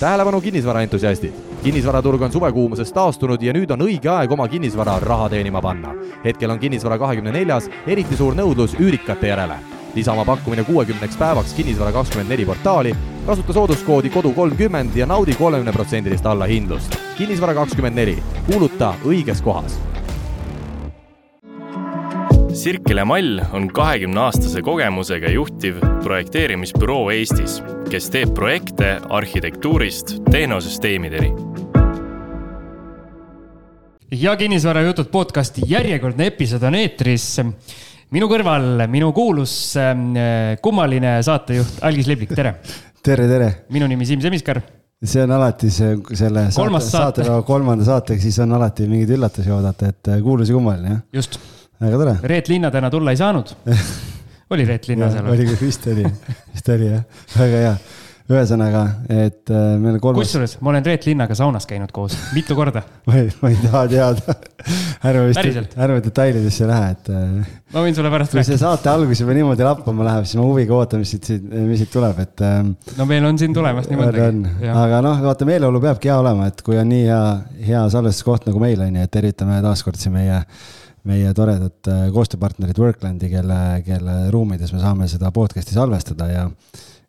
tähelepanu kinnisvaraentusiastid! kinnisvaraturg on suvekuumusest taastunud ja nüüd on õige aeg oma kinnisvara raha teenima panna. hetkel on kinnisvara kahekümne neljas eriti suur nõudlus üürikate järele. lisa oma pakkumine kuuekümneks päevaks Kinnisvara kakskümmend neli portaali, kasuta sooduskoodi kodu kolmkümmend ja naudi kolmekümneprotsendilist allahindlust. kinnisvara kakskümmend neli, kuuluta õiges kohas Sirkele Mall on kahekümne aastase kogemusega juhtiv projekteerimisbüroo Eestis, kes teeb projekte arhitektuurist tehnosüsteemideni. ja kinnisvarajutud podcasti järjekordne episood on eetris. minu kõrval minu kuulus äh, kummaline saatejuht Algis Liblik, tere. tere, tere. minu nimi Siim Semiskar see on alati see, selle Kolmas saate, saate. saatepäeva kolmanda saatega, siis on alati mingeid üllatusi oodata, et äh, kuulus ja kummaline, jah. just, väga tore. Reet Linna täna tulla ei saanud. oli Reet Linna seal? oli, vist oli, vist oli jah, väga hea. ühesõnaga, et äh, meil kolmas. kusjuures ma olen Reet Linnaga saunas käinud koos mitu korda. ma ei, ma ei taha teada. ärme vist, ärme detailidesse lähe, et äh, ma võin sulle pärast kui see rääkida. saate algus juba niimoodi lappama läheb, siis ma huviga ootan, mis siit, mis siit tuleb, et äh, no meil on siin tulemas nii on, on. mõndagi. aga noh, vaata meeleolu peabki hea olema, et kui on nii hea, hea salvestuskoht nagu meil on ju, et tervitame taaskord siin meie, meie toredat äh, koostööpartnerit Worklandi, kelle, kelle ruumides me saame seda podcast'i salvestada ja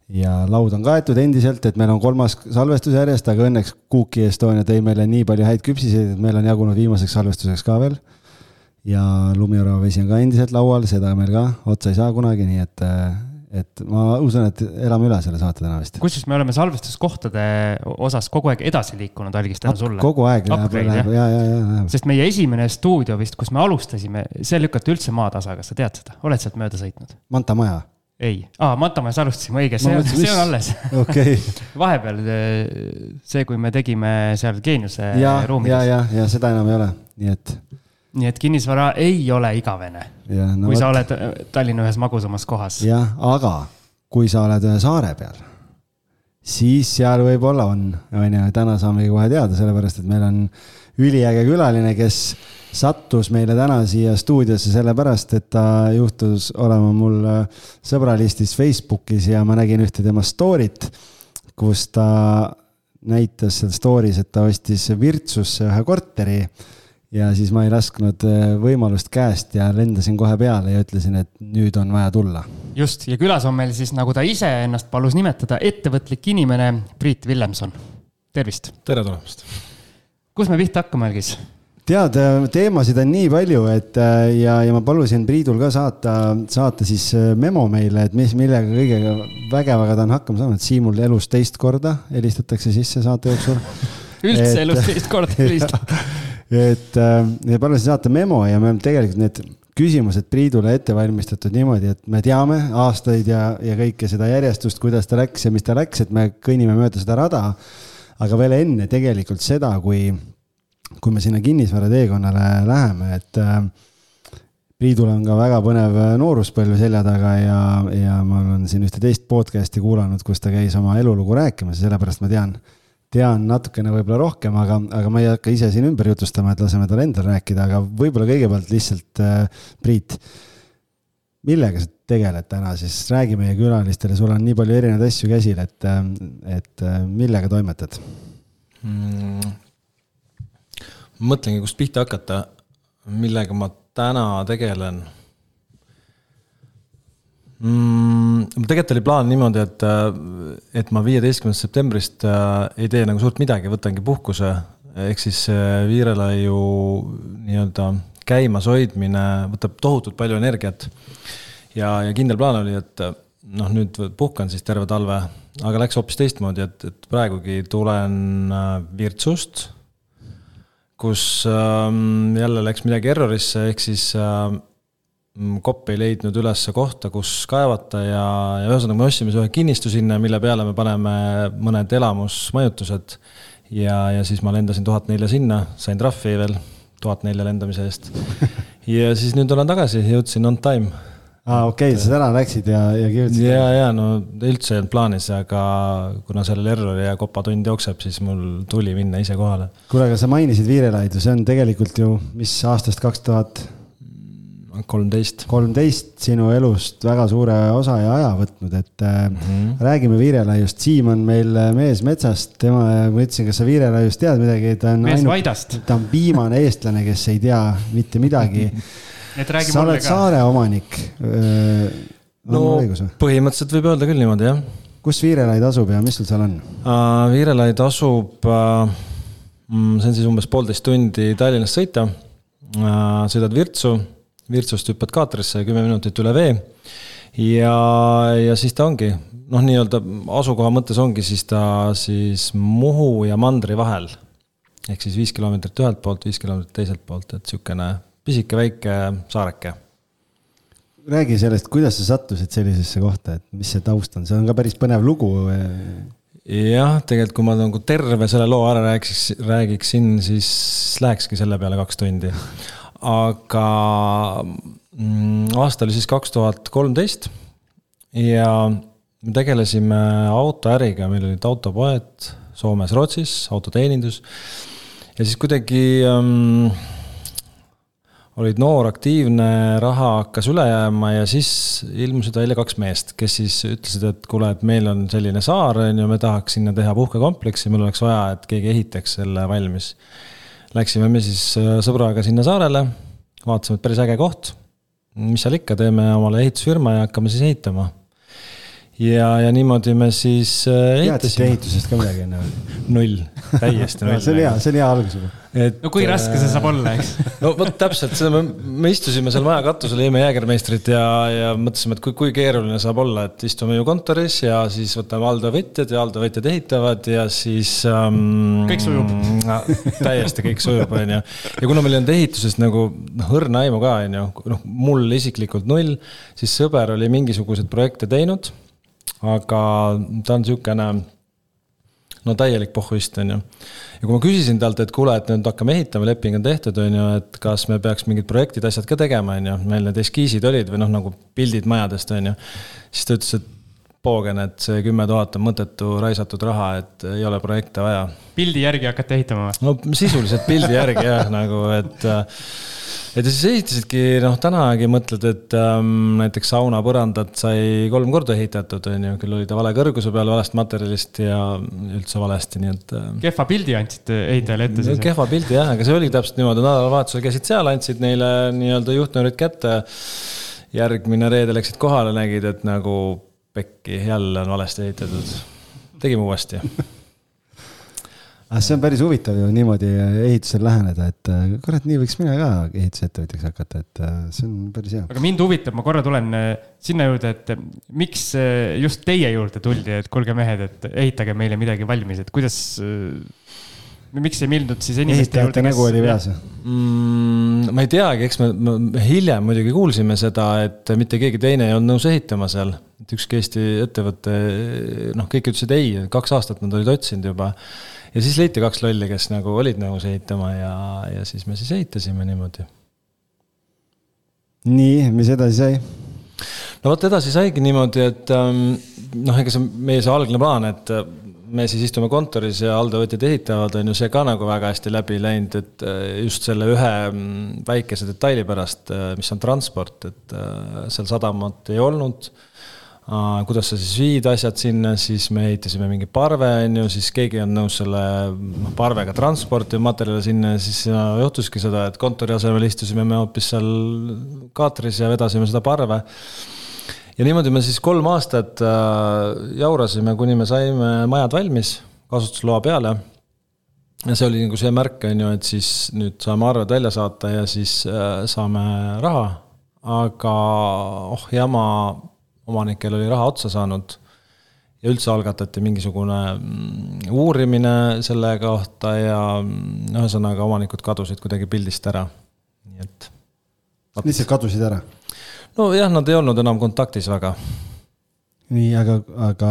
ja laud on kaetud endiselt, et meil on kolmas salvestus järjest, aga õnneks Cookie Estonia tõi meile nii palju häid küpsiseid, et meil on jagunud viimaseks salvestuseks ka veel. ja lumiorava vesi on ka endiselt laual, seda meil ka otsa ei saa kunagi, nii et, et ma usun, et elame üle selle saate täna vist. kusjuures me oleme salvestuskohtade osas kogu aeg edasi liikunud, Algis, tänu sulle. kogu aeg läheb, läheb ja, ja, ja, läheb. sest meie esimene stuudio vist, kus me alustasime, see lükati üldse maatasa, kas sa tead seda, oled sealt mööda sõitnud? Manta maja, ei ah,, Matamäes alustasime, õige, see on, see on alles. okei vahepeal eh, see, kui me tegime seal Geeniuse ja, ja, ruumides. ja, ja seda enam ei ole, nii et nii et kinnisvara ei ole igavene. No kui sa oled eh, Tallinna ühes magusamas kohas. jah, aga kui sa oled ühe saare peal, siis seal võib-olla on, on ju, täna saamegi kohe teada, sellepärast et meil on üliäge külaline, kes sattus meile täna siia stuudiosse sellepärast, et ta juhtus olema mul äh, sõbralistis Facebookis ja ma nägin ühte tema story't, kus ta näitas seal story's, et ta ostis Virtsusse ühe korteri ja siis ma ei lasknud äh, võimalust käest ja lendasin kohe peale ja ütlesin, et nüüd on vaja tulla just, ja külas on meil siis, nagu ta ise ennast palus nimetada, ettevõtlik inimene Priit Villemson. tervist. tere tulemast! kus me pihta hakkame, Algis? tead, teemasid on nii palju, et äh, ja, ja ma palusin Priidul ka saata, saata siis äh, memo meile, et mis, millega kõigega vägevaga ta on hakkama saanud, Siimul elus teist korda helistatakse sisse saate jooksul. üldse Et- elus teist korda helistad. et äh, ja palusin saata memo ja me oleme tegelikult need küsimused Priidule ette valmistatud niimoodi, et me teame aastaid ja, ja kõike seda järjestust, kuidas ta läks ja mis ta läks, et me kõnnime mööda seda rada. aga veel enne tegelikult seda, kui, kui me sinna kinnisvara teekonnale läheme, et äh, Priidul on ka väga põnev nooruspõlv selja taga ja, ja ma olen siin ühte teist podcast'i kuulanud, kus ta käis oma elulugu rääkimas ja sellepärast ma tean, tean natukene võib-olla rohkem, aga, aga ma ei hakka ise siin ümber jutustama, et laseme tal endal rääkida, aga võib-olla kõigepealt lihtsalt äh, Priit, millega sa tegeled täna siis, räägi meie külalistele, sul on nii palju erinevaid asju käsil, et, et äh, millega toimetad? mm.. mõtlengi, kust pihta hakata, millega ma täna tegelen mm,. tegelikult oli plaan niimoodi, et, et ma viieteistkümnendast septembrist äh, ei tee nagu suurt midagi, võtangi puhkuse. ehk siis äh, Viirelaiu nii-öelda käimas hoidmine võtab tohutult palju energiat. ja, ja kindel plaan oli, et äh, noh, nüüd puhkan siis terve talve, aga läks hoopis teistmoodi, et, et praegugi tulen äh, Virtsust kus ähm, jälle läks midagi errorisse, ehk siis äh, kopp ei leidnud üles kohta, kus kaevata ja, ja ühesõnaga me ostsime ühe kinnistu sinna, mille peale me paneme mõned elamusmajutused. ja, ja siis ma lendasin tuhat nelja sinna, sain trahvi veel tuhat nelja lendamise eest. ja siis nüüd olen tagasi, jõudsin on time. aa, okei okay,, sa täna läksid ja, ja kirjutasid. ja, ja no üldse ei olnud plaanis, aga kuna sellel errori ja kopatund jookseb, siis mul tuli minna ise kohale. kuule, aga sa mainisid Viirelaidu, see on tegelikult ju, mis aastast kaks tuhat, kolmteist. kolmteist sinu elust väga suure osa ja aja võtnud, et mm -hmm. räägime Viirelaiust. Siim on meil mees metsast, tema, ma ütlesin, kas sa Viirelaiust tead midagi, ta on mees Vaidast. ta on viimane eestlane, kes ei tea mitte midagi sa oled saare omanik. no põhimõtteliselt võib öelda küll niimoodi, jah. kus Viirelaid asub ja mis sul seal on uh,? Viirelaid asub uh,, see on siis umbes poolteist tundi Tallinnast sõita uh,. sõidad Virtsu, Virtsust hüppad kaatrisse kümme minutit üle vee. ja, ja siis ta ongi, noh, nii-öelda asukoha mõttes ongi siis ta siis Muhu ja mandri vahel. ehk siis viis kilomeetrit ühelt poolt, viis kilomeetrit teiselt poolt, et sihukene pisike väike saareke. räägi sellest, kuidas sa sattusid sellisesse kohta, et mis see taust on, see on ka päris põnev lugu. jah, tegelikult kui ma nagu terve selle loo ära rääkiks, räägiksin, siis lähekski selle peale kaks tundi. Aga mm, aasta oli siis kaks tuhat kolmteist ja me tegelesime autoäriga, meil olid autopoed Soomes, Rootsis, autoteenindus. ja siis kuidagi ähm, olid noor, aktiivne, raha hakkas üle jääma ja siis ilmusid välja kaks meest, kes siis ütlesid, et kuule, et meil on selline saar, on ju, me tahaks sinna teha puhkekompleksi, meil oleks vaja, et keegi ehitaks selle valmis. Läksime me siis äh, sõbraga sinna saarele, vaatasime, et päris äge koht. mis seal ikka, teeme omale ehitusfirma ja hakkame siis ehitama ja, ja niimoodi me siis äh, teadsite ehitusest ka midagi enne või? null, täiesti null see on hea, see on hea algus juba. Et. no kui raske see saab olla, eks no vot täpselt, seda me, me istusime seal maja katusel, jõime jäägermeistrit ja, ja mõtlesime, et kui, kui keeruline saab olla, et istume ju kontoris ja siis võtame alltöövõtjad ja alltöövõtjad ehitavad ja siis ähm,. kõik sujub no,. täiesti kõik sujub, on ju. ja kuna meil ei olnud ehitusest nagu noh, õrna aimu ka, on ju, noh, mul isiklikult null, siis sõber oli mingisuguseid projekte teinud aga ta on niisugune no täielik pohhuist, on ju. ja kui ma küsisin talt, et kuule, et nüüd hakkame ehitama, leping on tehtud, on ju, et kas me peaks mingid projektid, asjad ka tegema, on ju, meil need eskiisid olid või noh, nagu pildid majadest, on ju. siis ta ütles, et poogen, et see kümme tuhat on mõttetu raisatud raha, et ei ole projekte vaja. pildi järgi hakata ehitama või? no sisuliselt pildi järgi jah, nagu et et ja siis ehitasidki, noh, tänagi mõtled, et ähm, näiteks sauna põrandat sai kolm korda ehitatud, on ju, küll oli ta vale kõrguse peal, valest materjalist ja üldse valesti, nii et äh,. kehva pildi andsid ehitajale ette siis? kehva pildi jah, aga see oli täpselt niimoodi, nädalavahetusel käisid seal, andsid neile nii-öelda juhtnöörid kätte. järgmine reede läksid kohale, nägid, et nagu pekki, jälle on valesti ehitatud. tegime uuesti aga see on päris huvitav ju niimoodi ehitusel läheneda, et äh, kurat, nii võiks mina ka ehitusettevõtjaks hakata, et äh, see on päris hea. aga mind huvitab, ma korra tulen äh, sinna juurde, et miks just teie juurde tuldi, et kuulge mehed, et ehitage meile midagi valmis, et kuidas miks ei mindud siis inimeste juurde, nägu oli peas mm,? ma ei teagi, eks me, me hiljem muidugi kuulsime seda, et mitte keegi teine ei olnud nõus ehitama seal. et ükski Eesti ettevõte, noh, kõik ütlesid ei, kaks aastat nad olid otsinud juba ja siis leiti kaks lolli, kes nagu olid nõus ehitama ja, ja siis me siis ehitasime niimoodi. nii, mis edasi sai? no vot edasi saigi niimoodi, et ähm, noh, ega see meie see algne plaan, et äh, me siis istume kontoris ja alltöövõtjad ehitavad, on ju see ka nagu väga hästi läbi läinud, et äh, just selle ühe mm, väikese detaili pärast, äh, mis on transport, et seal sadamat ei olnud kuidas sa siis viid asjad sinna, siis me ehitasime mingi parve, on ju, siis keegi on nõus selle parvega transportima materjale sinna ja siis juhtuski seda, et kontori asemel istusime me hoopis seal kaatris ja vedasime seda parve. ja niimoodi me siis kolm aastat äh, jaurasime, kuni me saime majad valmis, kasutusloa peale. ja see oli nagu see märk, on ju, et siis nüüd saame arved välja saata ja siis äh, saame raha. aga oh jama omanikel oli raha otsa saanud ja üldse algatati mingisugune mm, uurimine selle kohta ja mm, ühesõnaga omanikud kadusid kuidagi pildist ära, nii et. lihtsalt kadusid ära? nojah, nad ei olnud enam kontaktis väga. nii, aga, aga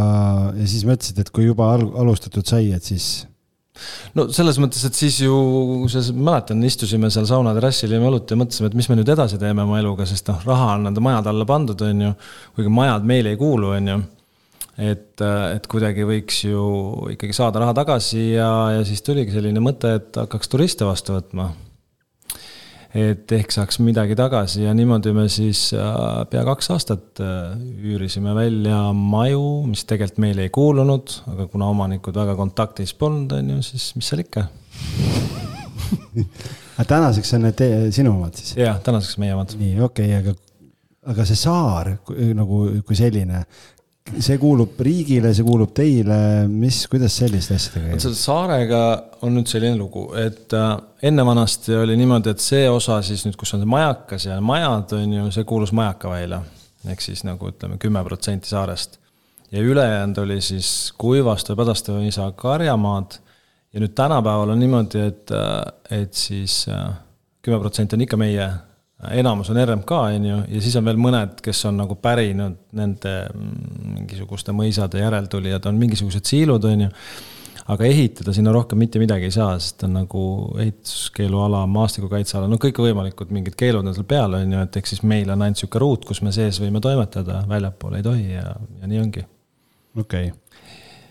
ja siis mõtlesid, et kui juba al alustatud sai, et siis no selles mõttes, et siis ju, mäletan, istusime seal sauna terrassil, jõime õlut ja mõtlesime, et mis me nüüd edasi teeme oma eluga, sest noh, raha on nende majade alla pandud, on ju. kuigi majad meile ei kuulu, on ju. et, et kuidagi võiks ju ikkagi saada raha tagasi ja, ja siis tuligi selline mõte, et hakkaks turiste vastu võtma. Et ehk saaks midagi tagasi ja niimoodi me siis äh, pea kaks aastat äh, üürisime välja maju, mis tegelikult meile ei kuulunud, aga kuna omanikud väga kontaktis polnud, on ju, siis mis seal ikka. aga tänaseks on need sinu omad siis? jah, tänaseks meie omad. nii, okei okay,, aga, aga see saar nagu, kui selline, see kuulub riigile, see kuulub teile, mis, kuidas selliste asjadega käib? selle saarega on nüüd selline lugu, et äh, enne vanasti oli niimoodi, et see osa siis nüüd, kus on see majakas ja majad, on ju, see kuulus Majakaväila. ehk siis nagu ütleme, kümme protsenti saarest. ja ülejäänud oli siis Kuivastu ja Padastava isa karjamaad. ja nüüd tänapäeval on niimoodi, et, äh, et siis kümme protsenti on ikka meie enamus on RMK, on ju, ja siis on veel mõned, kes on nagu pärinud nende mm, mingisuguste mõisade järeltulijad, on mingisugused siilud, on ju. aga ehitada sinna rohkem mitte midagi ei saa, sest on nagu ehituskeeluala, maastikukaitseala, no kõikvõimalikud mingid keelud on seal peal, on ju, et ehk siis meil on ainult sihuke ruut, kus me sees võime toimetada, väljapoole ei tohi ja, ja nii ongi. okei okay.,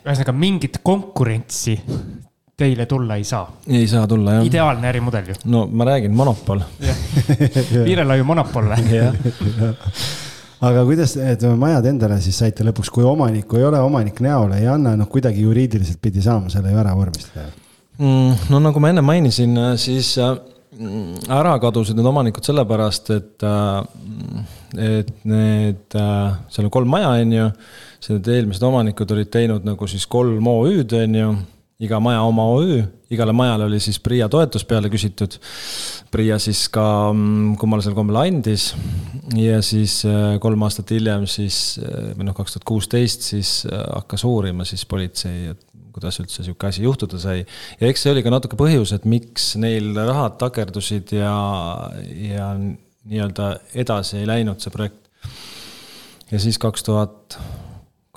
ühesõnaga mingit konkurentsi teile tulla ei saa. ei saa tulla, jah. ideaalne ärimudel ju. no ma räägin, monopol. Viirelaiu monopol. aga kuidas need majad endale siis saite lõpuks, kui omanikku ei ole, omanik näole ei anna, noh, kuidagi juriidiliselt pidi saama selle ju ära vormistada mm,? no nagu ma enne mainisin, siis mm, ära kadusid need omanikud sellepärast, et, et need, seal on kolm maja, on ju. Need eelmised omanikud olid teinud nagu siis kolm OÜ-d, on ju iga maja oma OÜ, igale majale oli siis PRIA toetus peale küsitud. PRIA siis ka mm, kummalisel kombel andis ja siis kolm aastat hiljem siis või noh, kaks tuhat kuusteist siis hakkas uurima siis politsei, et kuidas üldse sihuke asi juhtuda sai. ja eks see oli ka natuke põhjus, et miks neil rahad takerdusid ja, ja nii-öelda edasi ei läinud see projekt. ja siis kaks tuhat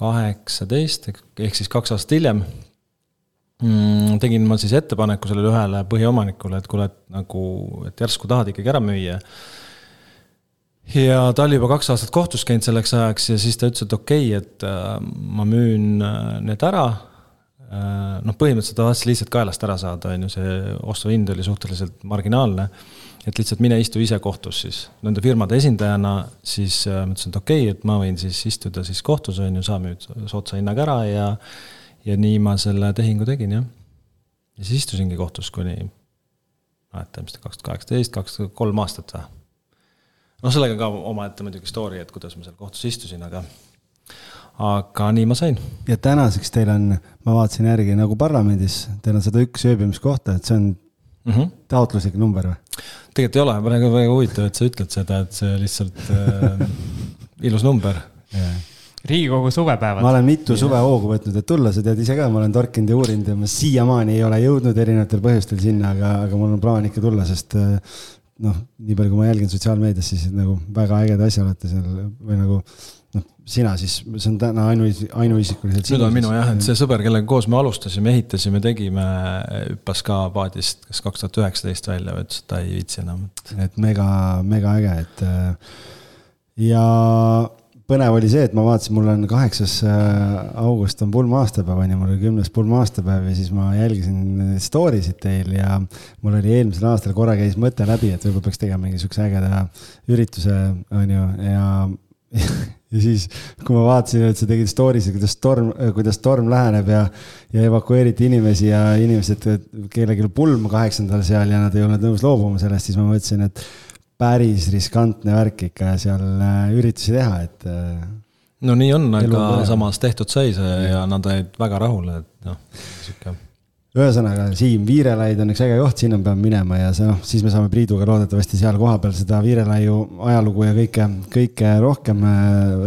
kaheksateist ehk siis kaks aastat hiljem mm, tegin ma siis ettepaneku sellele ühele põhiomanikule, et kuule, et nagu, et järsku tahad ikkagi ära müüa. ja ta oli juba kaks aastat kohtus käinud selleks ajaks ja siis ta ütles, et okei okay,, et äh, ma müün äh, need ära äh,. noh, põhimõtteliselt ta tahtis lihtsalt kaelast ära saada, on ju, see ostuhind oli suhteliselt marginaalne. et lihtsalt mine istu ise kohtus siis nende firmade esindajana, siis äh, ma ütlesin, et okei okay,, et ma võin siis istuda siis kohtus, on ju, sa müüd soodsa hinnaga ära ja ja nii ma selle tehingu tegin, jah. ja siis istusingi kohtus kuni, mäleta, mis ta kaks tuhat kaheksateist, kaks tuhat kolm aastat või. noh, sellega ka omaette muidugi story, et kuidas ma seal kohtus istusin, aga, aga nii ma sain. ja tänaseks teil on, ma vaatasin järgi nagu parlamendis, teil on sada üks ööbimiskohta, et see on mm -hmm. taotluslik number või? tegelikult ei ole, praegu väga huvitav, et sa ütled seda, et see lihtsalt äh, ilus number yeah riigikogu suvepäevad. ma olen mitu suvehoogu võtnud, et tulla, sa tead ise ka, ma olen torkinud ja uurinud ja ma siiamaani ei ole jõudnud erinevatel põhjustel sinna, aga, aga mul on plaan ikka tulla, sest noh, nii palju, kui ma jälgin sotsiaalmeedias, siis nagu väga ägeda asja olete seal või nagu noh, sina siis, see on täna ainuis-, ainuisikuliselt. nüüd on minu jah, et see sõber, kellega koos me alustasime, ehitasime, tegime, hüppas ka paadist kas kaks tuhat üheksateist välja, ütles, et ta ei viitsi enam. et mega, mega äge, et ja põnev oli see, et ma vaatasin, mul on kaheksas august on pulma aastapäev on ju, mul oli kümnes pulma aastapäev ja siis ma jälgisin story sid teil ja mul oli eelmisel aastal korra käis mõte läbi, et võib-olla peaks tegema mingi siukse ägeda ürituse, on ju, ja ja siis, kui ma vaatasin, et sa tegid story sid, kuidas torm, kuidas torm läheneb ja, ja evakueeriti inimesi ja inimesed, kellelgi pulm kaheksandal seal ja nad ei olnud nõus loobuma sellest, siis ma mõtlesin, et päris riskantne värk ikka seal üritusi teha, et. no nii on, aga samas tehtud sai see ja, nad olid väga rahul, et noh, sihuke. ühesõnaga, Siim, Viirelaid on üks äge koht, sinna me peame minema ja see noh, siis me saame Priiduga loodetavasti seal kohapeal seda Viirelaiu ajalugu ja kõike, kõike rohkem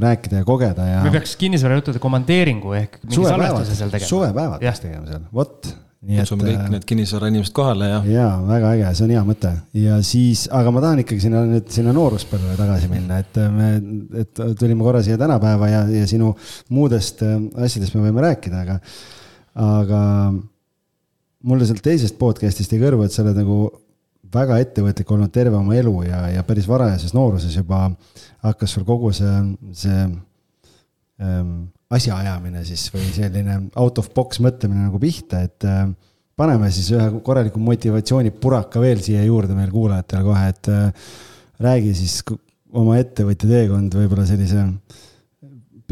rääkida ja kogeda ja. me peaks kinnisvarajuttude komandeeringu ehk mingi salvestuse seal tegema. suvepäevad peaks tegema seal, vot kutsume kõik need kinnisvarainimesed kohale ja. ja väga äge, see on hea mõte ja siis, aga ma tahan ikkagi sinna nüüd sinna nooruspõlve tagasi minna, et me, et tulime korra siia tänapäeva ja, ja sinu muudest asjadest me võime rääkida, aga, aga mulle sealt teisest podcast'ist jäi kõrvu, et sa oled nagu väga ettevõtlik olnud terve oma elu ja, ja päris varajases nooruses juba hakkas sul kogu see, see asjaajamine siis või selline out of box mõtlemine nagu pihta, et, paneme siis ühe korraliku motivatsioonipuraka veel siia juurde meil kuulajatele kohe, et äh, räägi siis oma ettevõtja teekond võib-olla sellise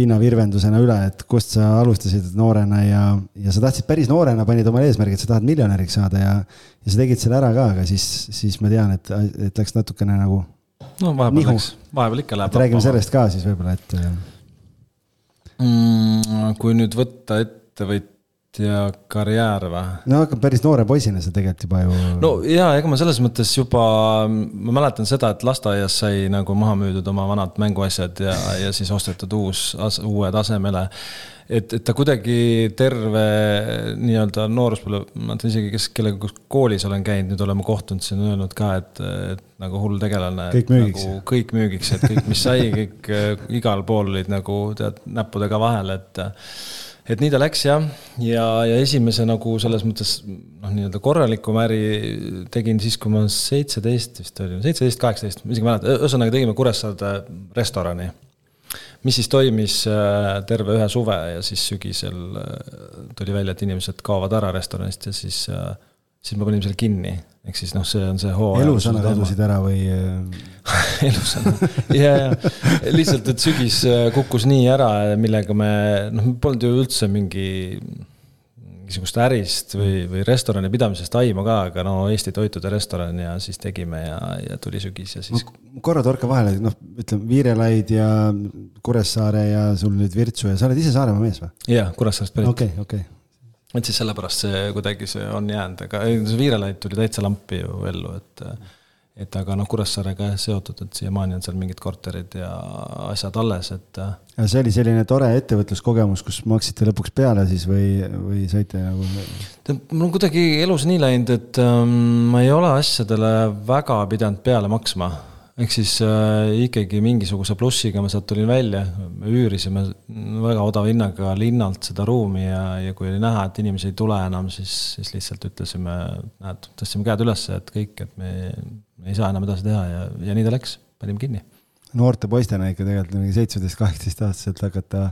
pinnavirvendusena üle, et kust sa alustasid noorena ja, ja sa tahtsid päris noorena, panid omale eesmärgi, et sa tahad miljonäriks saada ja, ja sa tegid selle ära ka, aga siis, siis ma tean, et, et läks natukene nagu. no vahepeal läks, vahepeal ikka läheb. räägime sellest ka siis võib-olla, et mm,. kui nüüd võtta ettevõtja ja karjäär või? no aga päris noore poisina sa tegelikult juba ju. no ja, ega ma selles mõttes juba, ma mäletan seda, et lasteaias sai nagu maha müüdud oma vanad mänguasjad ja, ja siis ostetud uus, uue tasemele. Et, et ta kuidagi terve nii-öelda nooruspõlve, ma mõtlen isegi, kes, kellega koolis olen käinud, nüüd oleme kohtunud, siin öelnud ka, et, et nagu hull tegelane. kõik müügiks nagu,. kõik müügiks, et kõik, mis sai, kõik igal pool olid nagu tead näppudega vahel, et et nii ta läks jah, ja, ja esimese nagu selles mõttes noh, nii-öelda korraliku äri tegin siis, kui ma seitseteist vist oli, seitseteist, kaheksateist, ma isegi ei mäleta, ühesõnaga tegime Kuressaarde restorani. Mis siis toimis äh, terve ühe suve ja siis sügisel äh, tuli välja, et inimesed kaovad ära restoranist ja siis, äh, siis me panime selle kinni. Ehk siis noh, see on see hooaja. elusana kadusid ära või elusana, ja, ja. Lihtsalt, et sügis kukkus nii ära, millega me, noh, polnud ju üldse mingi mingisugust ärist või, või restorani pidamisest aimu ka, aga no Eesti toitude restoran ja siis tegime ja, ja tuli sügis ja siis. korra torka vahele, noh, ütleme Viirelaid ja Kuressaare ja sul nüüd Virtsu ja sa oled ise Saaremaa mees või? jah, Kuressaarest pärit. okei okay,, okei okay et siis sellepärast see kuidagi see on jäänud, aga see Viirelaid tuli täitsa lampi ju ellu, et et aga noh, Kuressaarega jah seotud, et siiamaani on seal mingid korterid ja asjad alles, et. ja see oli selline tore ettevõtluskogemus, kus maksite lõpuks peale siis või, või saite nagu? mul on kuidagi elus nii läinud, et ähm, ma ei ole asjadele väga pidanud peale maksma ehk siis äh, ikkagi mingisuguse plussiga ma sealt tulin välja, me üürisime väga odava hinnaga linnalt seda ruumi ja, ja kui oli näha, et inimesi ei tule enam, siis, siis lihtsalt ütlesime, näed, tõstsime käed üles, et kõik, et me ei saa enam edasi teha ja, ja nii ta läks, panime kinni. noorte poistena ikka tegelikult mingi seitsmeteist, kaheksateist aastaselt hakata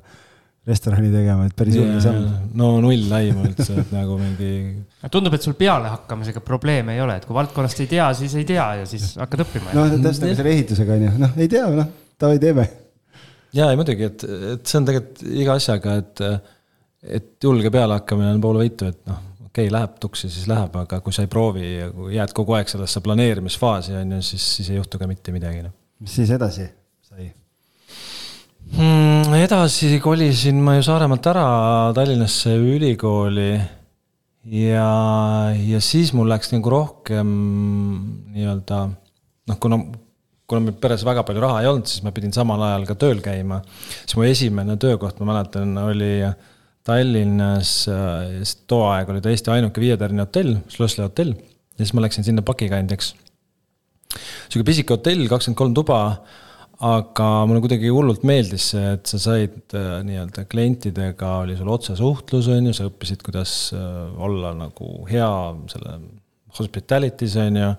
restorani tegema, et päris julge samm. no null aimu üldse, et nagu mingi. tundub, et sul pealehakkamisega probleeme ei ole, et kui valdkonnast ei tea, siis ei tea ja siis hakkad õppima. no täpselt nagu selle ehitusega on ju, noh, ei tea, noh, davai, teeme. ja ei muidugi, et, et see on tegelikult iga asjaga, et, et julge pealehakkamine on pool võitu, et noh, okei okay,, läheb tuksi, siis läheb, aga kui sa ei proovi ja kui jääd kogu aeg sellesse planeerimisfaasi, on ju, siis, siis ei juhtu ka mitte midagi, noh. mis siis edasi sai? mm,? edasi kolisin ma ju Saaremaalt ära Tallinnasse ülikooli ja, ja siis mul läks nagu rohkem nii-öelda noh, kuna, kuna meil peres väga palju raha ei olnud, siis ma pidin samal ajal ka tööl käima. siis mu esimene töökoht, ma mäletan, oli Tallinnas, too aeg oli ta Eesti ainuke viietärni hotell, Schlossli hotell. ja siis ma läksin sinna pakikandjaks. sihuke pisike hotell, kakskümmend kolm tuba aga mulle kuidagi hullult meeldis see, et sa said äh, nii-öelda klientidega, oli sul otsesuhtlus, on ju, sa õppisid, kuidas äh, olla nagu hea selle hospitality's, on ju.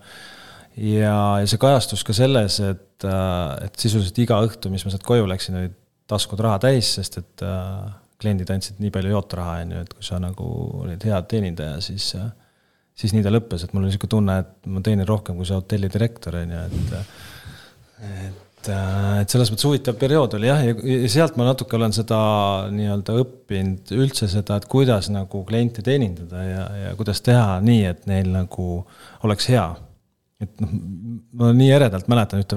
ja, ja see kajastus ka selles, et, äh, et sisuliselt iga õhtu, mis ma sealt koju läksin, olid taskud raha täis, sest et kliendid andsid nii palju jootraha, on ju, et kui sa nagu olid hea teenindaja, siis siis nii ta lõppes, et mul oli niisugune tunne, et ma teenin rohkem kui see hotelli direktor, on ju, et et äh, et selles mõttes huvitav periood oli jah, ja sealt ma natuke olen seda nii-öelda õppinud üldse seda, et kuidas nagu kliente teenindada ja, ja kuidas teha nii, et neil nagu oleks hea. et noh, ma nii eredalt mäletan ühte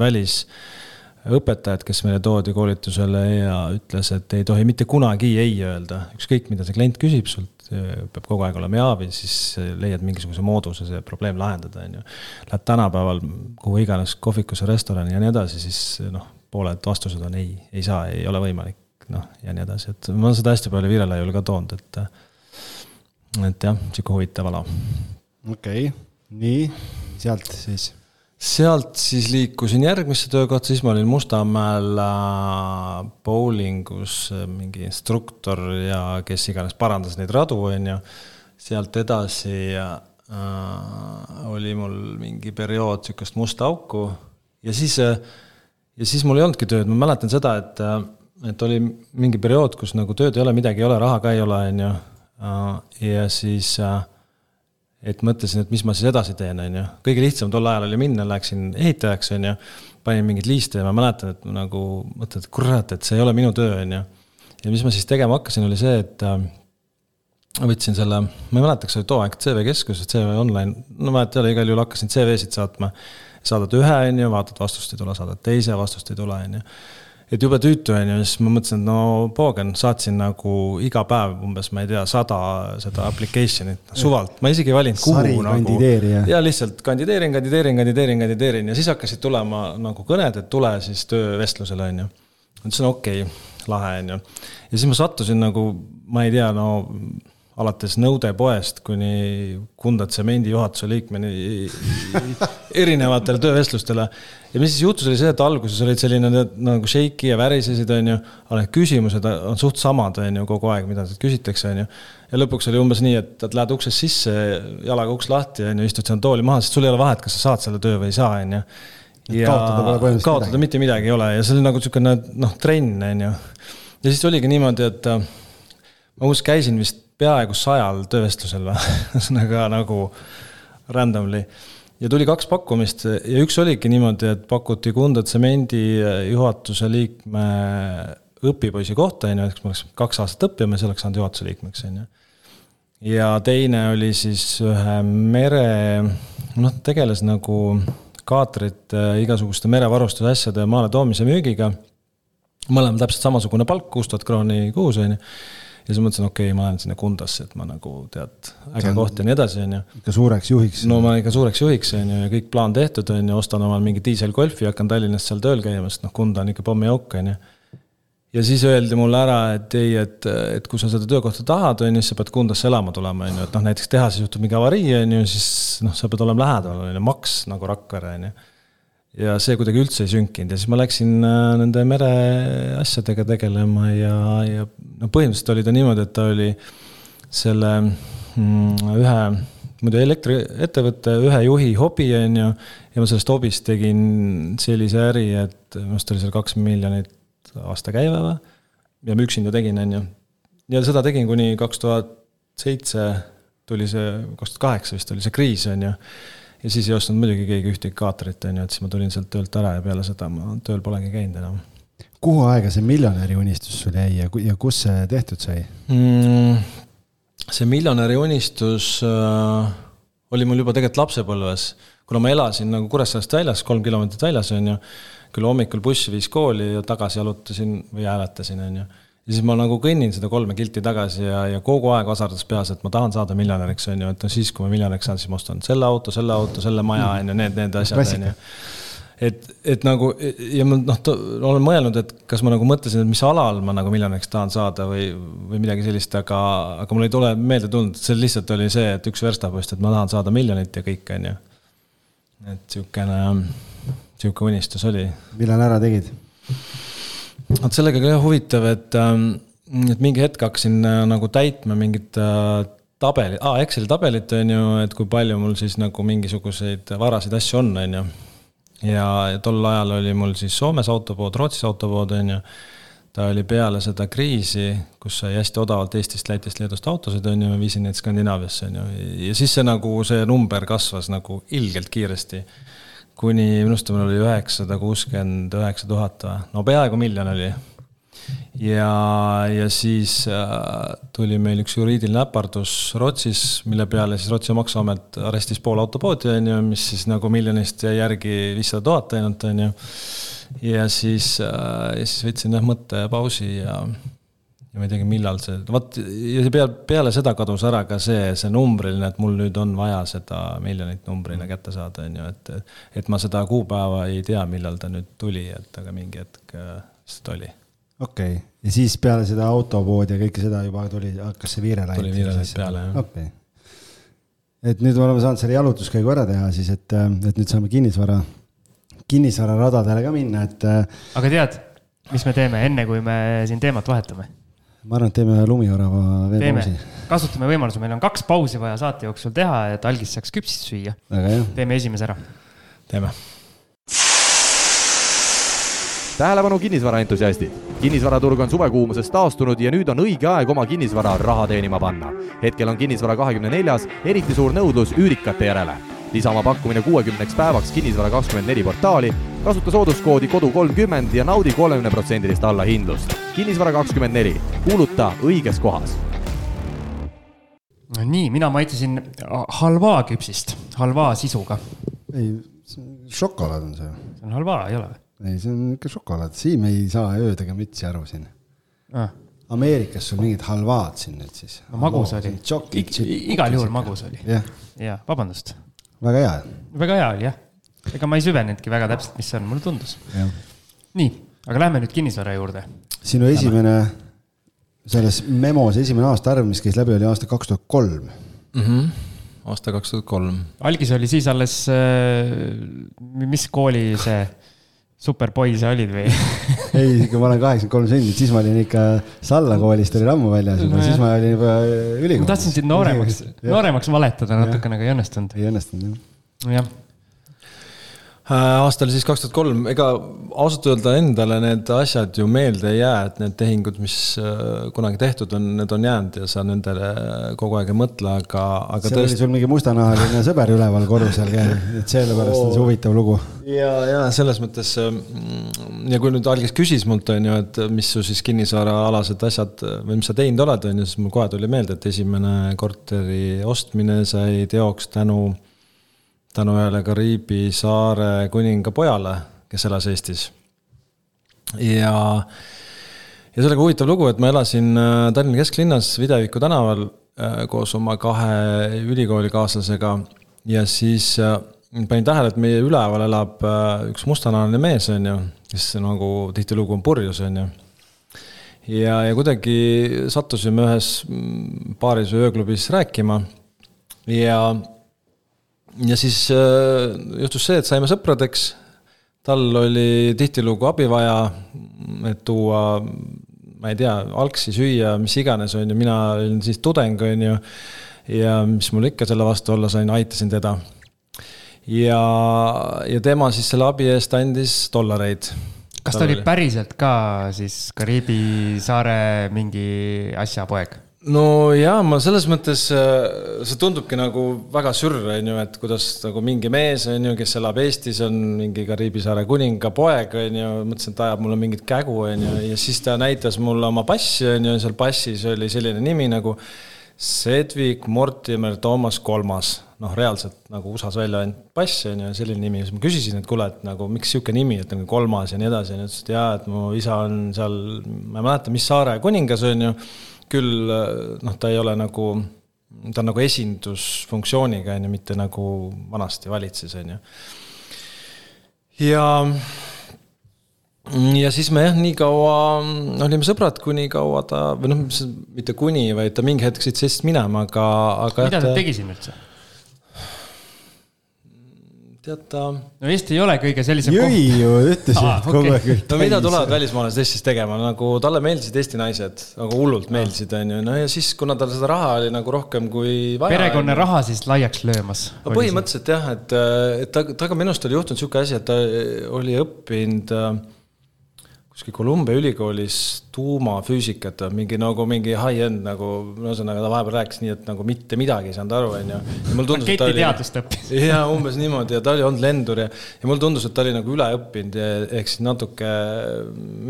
välisõpetajat, kes meile toodi koolitusele ja ütles, et ei tohi mitte kunagi ei öelda, ükskõik mida see klient küsib sult, peab kogu aeg olema jaa või siis leiad mingisuguse mooduse see probleem lahendada, on ju. Lähed tänapäeval kuhu iganes kohvikusse, restorani ja nii edasi, siis noh, pooled vastused on ei, ei saa, ei ole võimalik, noh, ja nii edasi, et ma olen seda hästi palju Virelaiule ka toonud, et et jah, sihuke huvitav ala. okei okay., nii, sealt siis sealt siis liikusin järgmisse töökohta, siis ma olin Mustamäel äh, bowlingus äh, mingi instruktor ja kes iganes parandas neid radu, on ju. sealt edasi äh, oli mul mingi periood sihukest musta auku ja siis äh,, ja siis mul ei olnudki tööd, ma mäletan seda, et, et oli mingi periood, kus nagu tööd ei ole, midagi ei ole, raha ka ei ole, on ju. ja siis äh, et mõtlesin, et mis ma siis edasi teen, on ju. kõige lihtsam tol ajal oli minna, läksin ehitajaks, on ju. panin mingeid liiste ja ma mäletan, et nagu mõtlen, et kurat, et see ei ole minu töö, on ju. ja mis ma siis tegema hakkasin, oli see, et äh, võtsin selle, ma ei mäleta, kas see oli too aeg CV Keskus, CV Online, no vahet ei ole, igal juhul hakkasin CV-sid saatma. saadad ühe, on ju, vaatad, vastust ei tule, saadad teise, vastust ei tule, on ju et jube tüütu on ju, siis ma mõtlesin, et no poogen, saatsin nagu iga päev umbes, ma ei tea, sada seda application'it suvalt, ma isegi ei valinud, kuhu nagu. ja lihtsalt kandideerin, kandideerin, kandideerin, kandideerin ja siis hakkasid tulema nagu kõned, et tule siis töövestlusele, on ju. ütlesin okei okay,, lahe on ju. ja siis ma sattusin nagu, ma ei tea, no alates nõudepoest kuni Kunda tsemendi juhatuse liikmeni erinevatele töövestlustele. ja mis siis juhtus, oli see, et alguses olid selline nagu shaky ja värisesid, on ju, aga need küsimused on suht samad, on ju, kogu aeg, mida küsitakse, on ju. ja lõpuks oli umbes nii, et, et lähed uksest sisse, jalaga uks lahti, on ju, istud seal tooli maha, sest sul ei ole vahet, kas sa saad selle töö või ei saa, on ju. ja kaotada, kaotada mitte midagi ei ole ja see oli nagu niisugune noh, trenn, on ju. ja siis oligi niimoodi, et äh, ma umbes käisin vist peaaegu sajal töövestlusel või ühesõnaga nagu randomly. ja tuli kaks pakkumist ja üks oligi niimoodi, et pakuti Kunda tsemendi juhatuse liikme õpipoisi kohta, on ju, eks ma oleks kaks aastat õppima, siis oleks saanud juhatuse liikmeks, on ju. ja teine oli siis ühe mere, noh, tegeles nagu kaatrite, igasuguste merevarustuse asjade maale toomise müügiga. mõlemad täpselt samasugune palk, kuus tuhat krooni kuus, on ju ja siis mõtlesin, okei okay,, ma lähen sinna Kundasse, et ma nagu tead, äge koht ja nii edasi, on ju. ikka suureks juhiks. no ma ikka suureks juhiks, on ju, ja kõik plaan tehtud, on ju, ostan omal mingi diiselgolfi ja hakkan Tallinnas seal tööl käima, sest noh, Kunda on ikka pommiauk, on ju. ja siis öeldi mulle ära, et ei, et, et kui sa seda töökohta tahad, on ju, siis sa pead Kundasse elama tulema, on ju, et noh, näiteks tehases juhtub mingi avarii, on ju, siis noh, sa pead olema lähedal, on ju, maks nagu Rakvere, on ju ja see kuidagi üldse ei sünkinud ja siis ma läksin äh, nende mereasjadega tegelema ja, ja no põhimõtteliselt oli ta niimoodi, et ta oli selle mm, ühe muidu elektriettevõtte ühe juhi hobi, on ju, ja ma sellest hobist tegin sellise äri, et minu arust oli seal kaks miljonit aastakäive või, ja ma üksinda tegin, on ju. ja seda tegin kuni kaks tuhat seitse tuli see, kaks tuhat kaheksa vist oli see kriis, on ju ja siis ei ostnud muidugi keegi ühtegi kaatrit, on ju, et siis ma tulin sealt töölt ära ja peale seda ma tööl polegi käinud enam. kuhu aega see miljonäri unistus sul jäi ja, ja kus see tehtud sai mm,? see miljonäri unistus äh, oli mul juba tegelikult lapsepõlves, kuna ma elasin nagu Kuressaarest väljas, kolm kilomeetrit väljas, on ju. küll hommikul buss viis kooli ja tagasi jalutasin või hääletasin, on ju ja siis ma nagu kõnnin seda kolme kilti tagasi ja, ja kogu aeg vasardas peas, et ma tahan saada miljonäriks, on ju, et no siis, kui ma miljonäriks saan, siis ma ostan selle auto, selle auto, selle maja, on ju, need, need asjad, on ju. et, et nagu ja ma noh, olen mõelnud, et kas ma nagu mõtlesin, et mis alal ma nagu miljonäriks tahan saada või, või midagi sellist, aga, aga mul ei tule meelde tulnud, see lihtsalt oli see, et üks verstapost, et ma tahan saada miljonit ja kõik, on ju. et sihukene, sihuke unistus oli. millal ära tegid? Vot sellega ka huvitav, et, ähm, et mingi hetk hakkasin äh, nagu täitma mingit äh, tabeli ah,, Exceli tabelit, on ju, et kui palju mul siis nagu mingisuguseid varasid asju on, on ju. ja tol ajal oli mul siis Soomes autopood, Rootsis autopood, on ju. ta oli peale seda kriisi, kus sai hästi odavalt Eestist, Lätist, Leedust autosid, on ju, ma viisin neid Skandinaaviasse, on ju, ja siis see nagu, see number kasvas nagu ilgelt kiiresti kuni minu arust mul oli üheksasada kuuskümmend üheksa tuhat või, no peaaegu miljon oli. ja, ja siis äh, tuli meil üks juriidiline äpardus Rootsis, mille peale siis Rootsi maksuamet arestis pool autopoodi, on ju, mis siis nagu miljonist jäi järgi viissada tuhat ainult, on ju. ja siis äh,, ja siis võtsin jah mõttepausi ja ja ma ei teagi, millal see, vot ja peale, peale seda kadus ära ka see, see numbriline, et mul nüüd on vaja seda miljonit numbrina kätte saada, on ju, et. et ma seda kuupäeva ei tea, millal ta nüüd tuli, et aga mingi hetk seda oli. okei okay., ja siis peale seda autopoodi ja kõike seda juba tuli, hakkas see viire tuli viirelaid peale, jah. okei okay. et nüüd me oleme saanud selle jalutuskäigu ära teha siis, et, et nüüd saame kinnisvara, kinnisvararadadele ka minna, et. aga tead, mis me teeme enne, kui me siin teemat vahetame? Ma arvan, et teeme ühe lumiorava veepausi. kasutame võimaluse, meil on kaks pausi vaja saate jooksul teha, et algis saaks küpsist süüa. teeme esimese ära. teeme. tähelepanu kinnisvaraentusiastid! kinnisvaraturg on suvekuumusest taastunud ja nüüd on õige aeg oma kinnisvara raha teenima panna. hetkel on kinnisvara kahekümne neljas eriti suur nõudlus üürikate järele. lisa oma pakkumine kuuekümneks päevaks Kinnisvara kakskümmend neli portaali, kasuta sooduskoodi kodu kolmkümmend ja naudi kolmekümneprotsendilist allahindlust. kinnisvara kakskümmend neli, kuuluta õiges kohas nii, mina maitsesin halvaa küpsist, halvaa sisuga. ei, šokolaad on see. see on halvaa, ei ole või? ei, see on ikka šokolaad, Siim ei saa ööd ega mütsi aru siin ah.. Ameerikas sul mingid halvaad siin nüüd siis. no magus oli. igal juhul magus oli. jah ja, vabandust. väga hea. väga hea oli jah. Ega ma ei süvenenudki väga täpselt, mis see on, mulle tundus. nii, aga lähme nüüd kinnisvara juurde. sinu esimene, selles memos esimene aastaarv, mis käis läbi, oli aasta kaks tuhat kolm. Mhm. aasta kaks tuhat kolm. algis oli siis alles, äh, mis kooli see superboy sa olid või ei, ikka ma olen kaheksakümmend kolm sündinud, siis ma olin ikka Salla koolist olin ammu väljas juba no,, siis ma olin juba ülikoolis. ma tahtsin sind nooremaks, nooremaks valetada natukene, aga ei õnnestunud. ei õnnestunud jah. jah Äh, aasta oli siis kaks tuhat kolm, ega ausalt öelda endale need asjad ju meelde ei jää, et need tehingud, mis äh, kunagi tehtud on, need on jäänud ja sa nendele kogu aeg ei mõtle, aga, aga seal tõesti... oli sul mingi mustanahaline sõber üleval korrusel ka, et sellepärast on see huvitav lugu. ja, ja selles mõttes ja kui nüüd algis küsis mult, on ju, et mis su siis kinnisvaraalased asjad või mis sa teinud oled, on ju, siis mul kohe tuli meelde, et esimene korteri ostmine sai teoks tänu tänu ühele Kariibi saare kuninga pojale, kes elas Eestis. ja, ja sellega huvitav lugu, et ma elasin äh, Tallinna kesklinnas Videviku tänaval äh, koos oma kahe ülikoolikaaslasega ja siis äh, panin tähele, et meie üleval elab üks mustanahaline mees, on ju, kes nagu tihtilugu on purjus, on ju. ja, ja kuidagi sattusime ühes baaris või ööklubis rääkima ja ja siis äh, juhtus see, et saime sõpradeks. tal oli tihtilugu abi vaja, et tuua, ma ei tea, algsi süüa, mis iganes, on ju, mina olin siis tudeng, on ju. ja mis mul ikka selle vastu olla sain, aitasin teda. ja, ja tema siis selle abi eest andis dollareid kas ta oli päriselt ka siis Kariibi saare mingi asja poeg? No jaa, ma selles mõttes, äh, see tundubki nagu väga sürr, on ju, et kuidas nagu mingi mees, on ju, kes elab Eestis, on mingi Kariibi saare kuninga poeg, on ju, mõtlesin, et ajab mulle mingit kägu, on ju, ja siis ta näitas mulle oma passi, on ju, seal passis oli selline nimi nagu Sedvik Mortimer Toomas Kolmas. noh, reaalselt nagu USA-s välja ainult pass, on ju, selline nimi, siis ma küsisin, et kuule, et nagu miks niisugune nimi, et nagu Kolmas ja nii edasi, ja ta ütles, et jaa, et mu isa on seal, ma ei mäleta, mis saare kuningas, on ju küll noh, ta ei ole nagu, ta on nagu esindusfunktsiooniga, on ju, mitte nagu vanasti valitses, on ju. ja, ja siis me jah, nii kaua olime sõbrad, kuni kaua ta, või noh, mitte kuni, vaid ta mingi hetk sõitis Eestist minema, aga, aga. mida te tegisime üldse? Tead ta. no Eesti ei ole kõige sellisem jõi koht. ju, ütlesin ah, kogu aeg okay.. no mida tulevad välismaalased Eestis tegema, nagu talle meeldisid Eesti naised, nagu hullult meeldisid, on ju, no ja siis, kuna tal seda raha oli nagu rohkem kui vaja. perekonna raha siis laiaks löömas. no põhimõtteliselt jah, et, et ta, temaga minu arust oli juhtunud niisugune asi, et ta oli õppinud äh, kuskil Columbia ülikoolis tuumafüüsikat mingi nagu mingi high-end nagu, ühesõnaga ta vahepeal rääkis nii, et nagu mitte midagi ei saanud aru, onju. raketiteadust õppis. jaa, umbes niimoodi ja ta oli olnud lendur ja, ja mulle tundus, et ta oli nagu üle õppinud ja ehk siis natuke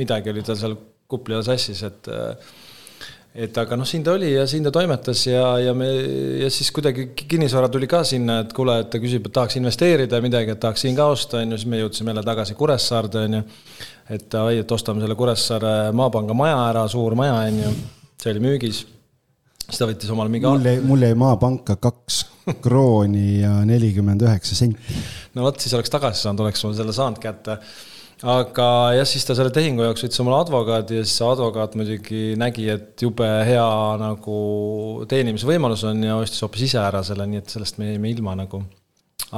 midagi oli tal seal kupli all sassis, et et aga noh, siin ta oli ja siin ta toimetas ja, ja me ja siis kuidagi kinnisvara tuli ka sinna, et kuule, et ta küsib, et tahaks investeerida midagi, et tahaks siin ka osta, on ju, siis me jõudsime jälle tagasi Kuressaarde, on ju. et davai, et ostame selle Kuressaare Maapanga maja ära, suur maja, on ju, see oli müügis. siis ta võttis omale mingi. mul jäi, mul jäi Maapanka kaks krooni ja nelikümmend üheksa senti. no vot, siis oleks tagasi saanud, oleks mul selle saanud kätte aga jah, siis ta selle tehingu jaoks võttis omale advokaadi ja siis see advokaat muidugi nägi, et jube hea nagu teenimisvõimalus on ja ostis hoopis ise ära selle, nii et sellest me jäime ilma nagu.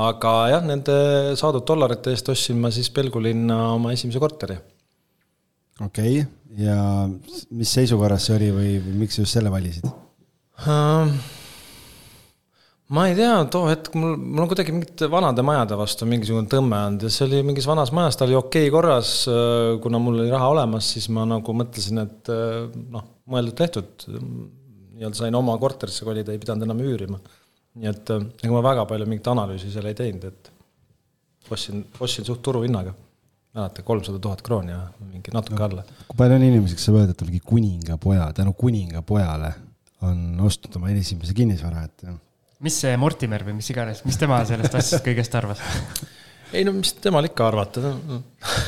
aga jah, nende saadud dollarite eest ostsin ma siis Pelgulinna oma esimese korteri. okei okay., ja mis seisukorras see oli või, miks sa just selle valisid uh,? Ma ei tea, too hetk mul, mul on kuidagi mingite vanade majade vastu mingisugune tõmme olnud ja see oli mingis vanas majas, ta oli okei okay korras. kuna mul oli raha olemas, siis ma nagu mõtlesin, et noh, mõeldud-tehtud. nii-öelda sain oma korterisse kolida, ei pidanud enam üürima. nii et ega ma väga palju mingit analüüsi seal ei teinud, et ostsin, ostsin suht turuhinnaga. mäletan, kolmsada tuhat krooni ja mingi natuke alla. kui palju on inimesi, kes saab öelda, et mingi kuningapoja, tänu kuningapojale on ostnud oma esimese kinnisvara, et mis see Mortimer või mis iganes, mis tema sellest asjast kõigest arvas? ei no mis temal ikka arvata no..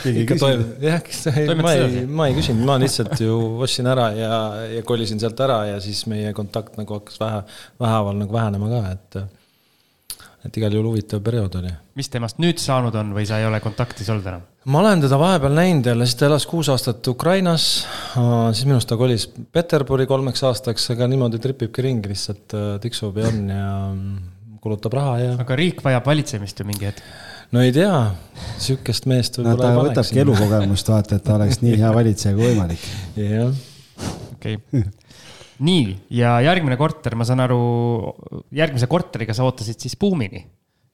ikka toimub, jah, ma ei, ma ei küsinud, ma lihtsalt ju ostsin ära ja, ja kolisin sealt ära ja siis meie kontakt nagu hakkas vähe, vähehaaval nagu vähenema ka, et et igal juhul huvitav periood oli. mis temast nüüd saanud on või sa ei ole kontaktis olnud enam? ma olen teda vahepeal näinud jälle, siis ta elas kuus aastat Ukrainas, siis minu arust ta kolis Peterburi kolmeks aastaks, aga niimoodi tripibki ringi, lihtsalt tiksub ja on ja kulutab raha ja. aga riik vajab valitsemist ju mingi hetk no ei tea, sihukest meest võib-olla no, ta võtabki elukogemust, vaata, et ta oleks nii hea valitseja kui võimalik. jah. okei okay nii, ja järgmine korter, ma saan aru, järgmise korteriga sa ootasid siis buumini,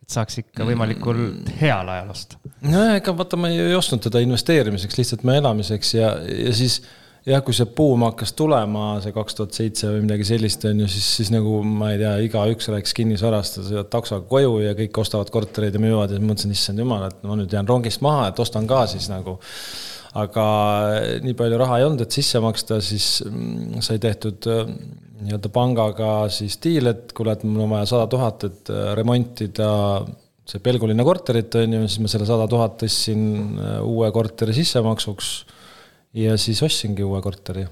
et saaks ikka võimalikult heal ajal osta. no ega vaata, ma ei ostnud teda investeerimiseks, lihtsalt me elamiseks ja, ja siis jah, kui see buum hakkas tulema, see kaks tuhat seitse või midagi sellist, on ju, siis, siis nagu ma ei tea, igaüks rääkis kinnisvarast, sõidad taksoga koju ja kõik ostavad kortereid ja müüvad ja siis mõtlesin, issand jumal, et ma nüüd jään rongist maha, et ostan ka siis nagu aga nii palju raha ei olnud, et sisse maksta, siis mm, sai tehtud äh, nii-öelda pangaga siis diil, et kuule, et mul on vaja sada tuhat, et äh, remontida see Pelgulinna korterit, on ju, siis ma selle sada tuhat tõstsin äh, uue korteri sissemaksuks ja siis ostsingi uue korteri.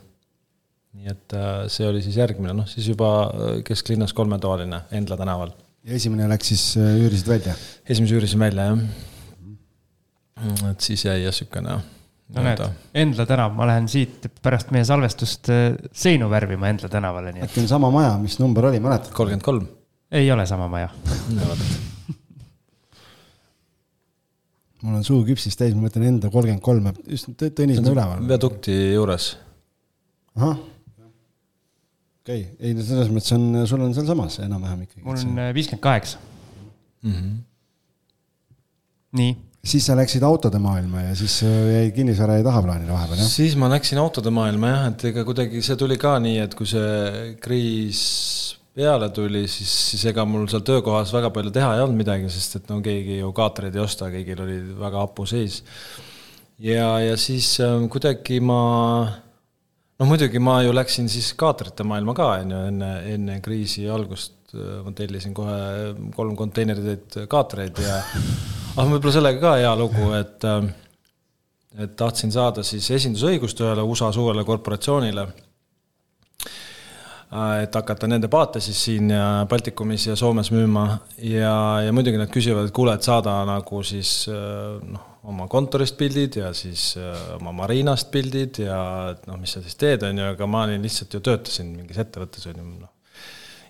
nii et see oli siis järgmine, noh siis juba kesklinnas kolmetoaline Endla tänaval. ja esimene läks siis, üürisid välja? esimese üürisin välja, jah. et siis jäi jah, niisugune no näed, Endla tänav, ma lähen siit pärast meie salvestust äh, seinu värvima Endla tänavale, nii et. äkki on sama maja, mis number oli, mäletad? kolmkümmend kolm. ei ole sama maja mul on suu küpsist täis, ma mõtlen enda kolmkümmend kolm, just Tõnismäe üleval. viadukti juures. ahah, okei okay., ei no selles mõttes on, sul on sealsamas enam-vähem ikkagi. mul on äh, viiskümmend kaheksa. Mhm. nii siis sa läksid autode maailma ja siis äh, jäi kinnisvara jäi tahaplaanile vahepeal, jah? siis ma läksin autode maailma jah, et ega kuidagi see tuli ka nii, et kui see kriis peale tuli, siis, siis ega mul seal töökohas väga palju teha ei olnud midagi, sest et no keegi ju kaatreid ei osta, kõigil oli väga hapu seis. ja, ja siis äh, kuidagi ma, noh muidugi ma ju läksin siis kaatrite maailma ka, on ju, enne, enne kriisi algust äh, ma tellisin kohe kolm konteinerit kaatreid ja aga võib-olla sellega ka hea lugu, et, äh, et tahtsin saada siis esindusõigust ühele USA suurele korporatsioonile. Äh, et hakata nende paate siis siin ja Baltikumis ja Soomes müüma ja, ja muidugi nad küsivad, et kuule, et saada nagu siis äh, noh, oma kontorist pildid ja siis oma marinast pildid ja et noh, mis sa siis teed, on ju, aga ma olin lihtsalt ju töötasin mingis ettevõttes, on ju, noh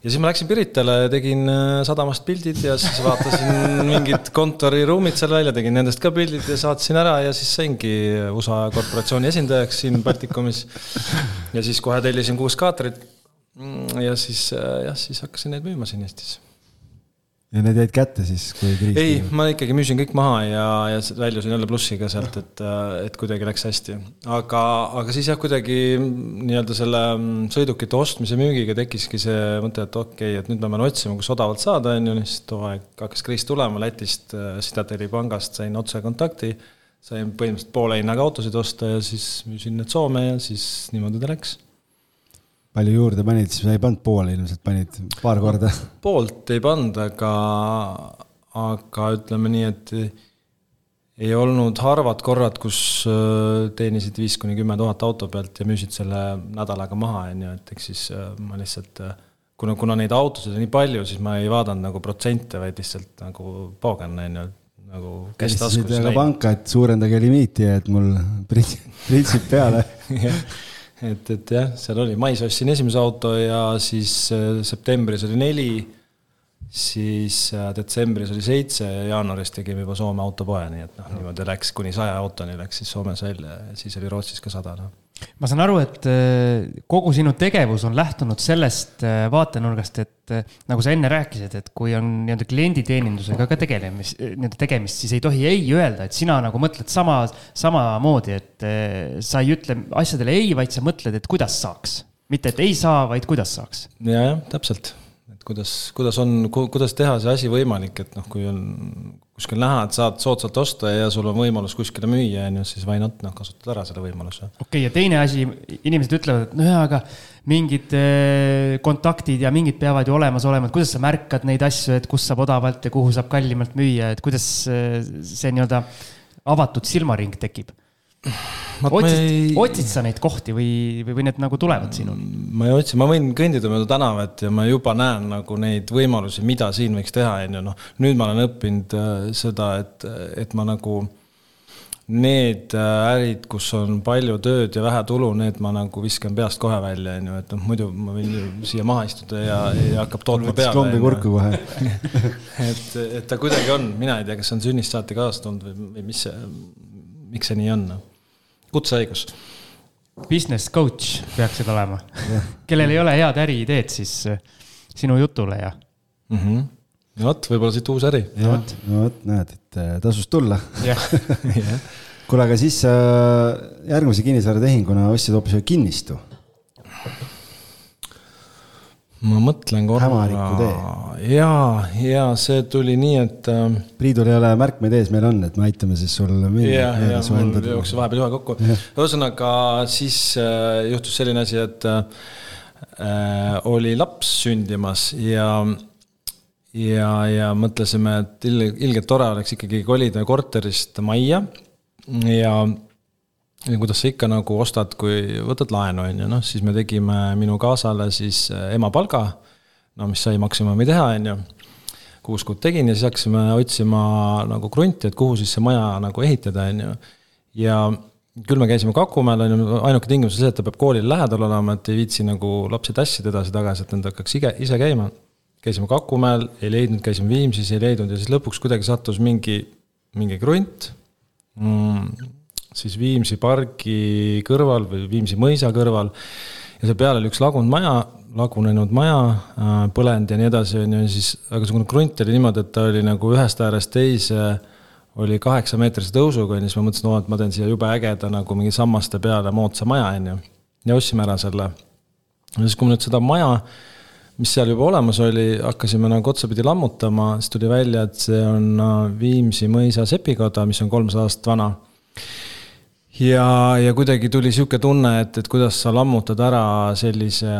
ja siis ma läksin Piritale, tegin äh, sadamast pildid ja siis vaatasin mingid kontoriruumid seal välja, tegin nendest ka pildid ja saatsin ära ja siis saingi USA korporatsiooni esindajaks siin Baltikumis. ja siis kohe tellisin kuus kaatrit. ja siis äh, jah, siis hakkasin neid müüma siin Eestis ja need jäid kätte siis, kui kriis ei, ma ikkagi müüsin kõik maha ja, ja väljusin jälle plussiga sealt, et, et kuidagi läks hästi. aga, aga siis jah, kuidagi nii-öelda selle mm, sõidukite ostmise müügiga tekkiski see mõte, et okei okay,, et nüüd ma pean otsima, kus odavalt saada, on ju, siis too aeg hakkas kriis tulema Lätist, Citadeli pangast sain otsekontakti, sain põhimõtteliselt poole hinnaga autosid osta ja siis müüsin need Soome ja siis niimoodi ta läks palju juurde panid, siis ei pannud poole ilmselt, panid paar korda? poolt ei pannud, aga, aga ütleme nii, et ei olnud harvad korrad, kus äh, teenisid viis kuni kümme tuhat auto pealt ja müüsid selle nädalaga maha, on ju, et eks siis äh, ma lihtsalt äh, kuna, kuna neid autosid on nii palju, siis ma ei vaadanud nagu protsente, vaid lihtsalt nagu poogen, on ju, nagu kes taskus panka, et suurendage limiiti, et mul printsib peale et, et jah, seal oli, mais ostsin esimese auto ja siis äh, septembris oli neli, siis äh, detsembris oli seitse ja jaanuaris tegime juba Soome autopoe, nii et noh, niimoodi läks kuni saja autoni läks siis Soomes välja ja siis oli Rootsis ka sada, noh ma saan aru, et äh, kogu sinu tegevus on lähtunud sellest äh, vaatenurgast, et äh, nagu sa enne rääkisid, et kui on nii-öelda klienditeenindusega ka tegelemist, nii-öelda tegemist, siis ei tohi ei öelda, et sina nagu mõtled sama, samamoodi, et sa ei ütle asjadele ei, vaid sa mõtled, et kuidas saaks. mitte, et ei saa, vaid kuidas saaks. ja, jah, täpselt kuidas, kuidas on, kuidas teha see asi võimalik, et noh, kui on kuskil näha, et saad soodsalt osta ja sul on võimalus kuskile müüa, on ju, siis why not, noh, kasutad ära selle võimaluse. okei okay,, ja teine asi, inimesed ütlevad, et nojah, aga mingid eh, kontaktid ja mingid peavad ju olemas olema, et kuidas sa märkad neid asju, et kus saab odavalt ja kuhu saab kallimalt müüa, et kuidas eh, see nii-öelda avatud silmaring tekib? Otsid, ei... otsid sa neid kohti või, või, või need nagu tulevad sinul? ma ei otsi, ma võin kõndida mööda tänavat ja ma juba näen nagu neid võimalusi, mida siin võiks teha, on ju, noh. nüüd ma olen õppinud äh, seda, et, et ma nagu need äh, ärid, kus on palju tööd ja vähe tulu, need ma nagu viskan peast kohe välja, on ju, et noh, muidu ma võin ju siia maha istuda ja, ja hakkab tootma peale. klombi kurku kohe et, et ta kuidagi on, mina ei tea, kas see on sünnist saati kaasa tulnud või, või mis see, miks see nii on noh kutseõigus. Business coach peaksid olema kellel ei ole head äriideed, siis äh, sinu jutule ja mm. -hmm. no vot, võib-olla siit uus äri. no vot, no vot, näed, et äh, tasus tulla kuule, aga siis äh, järgmise kinnisvaratehinguna ostsid hoopis ühe kinnistu ma mõtlen korra. ja, ja see tuli nii, et äh.... Priidul ei ole märkmeid ees, meil on, et me aitame siis sul. ja, ja mul jooksis vahepeal juhe kokku. ühesõnaga siis äh, juhtus selline asi, et äh, oli laps sündimas ja, ja, ja mõtlesime, et ilgelt tore oleks ikkagi kolida korterist majja ja ja kuidas sa ikka nagu ostad, kui võtad laenu, on ju, noh, siis me tegime minu kaasale siis äh, emapalga, no mis sai maksimumi teha, on ju. kuus kuud tegin ja siis hakkasime otsima nagu krunti, et kuhu siis see maja nagu ehitada, on ju. ja küll me käisime Kakumäel, on ju, ainuke tingimus on see, et ta peab koolile lähedal olema, et ei viitsi nagu lapsi tassida edasi-tagasi, et nad hakkaks ise, ise käima. käisime Kakumäel, ei leidnud, käisime Viimsis, ei leidnud ja siis lõpuks kuidagi sattus mingi, mingi krunt mm siis Viimsi pargi kõrval või Viimsi mõisa kõrval. ja seal peal oli üks lagunud maja, lagunenud maja, äh, põlend ja nii edasi, on ju, siis, aga see krunt oli niimoodi, et ta oli nagu ühest äärest teise oli kaheksameetrise tõusuga, on ju, siis ma mõtlesin, et ma teen siia jube ägeda nagu mingi sammaste peale moodsa maja, on ju. ja ostsime ära selle. ja siis, kui me nüüd seda maja, mis seal juba olemas oli, hakkasime nagu otsapidi lammutama, siis tuli välja, et see on äh, Viimsi mõisa sepikoda, mis on kolmsada aastat vana ja, ja kuidagi tuli sihuke tunne, et, et kuidas sa lammutad ära sellise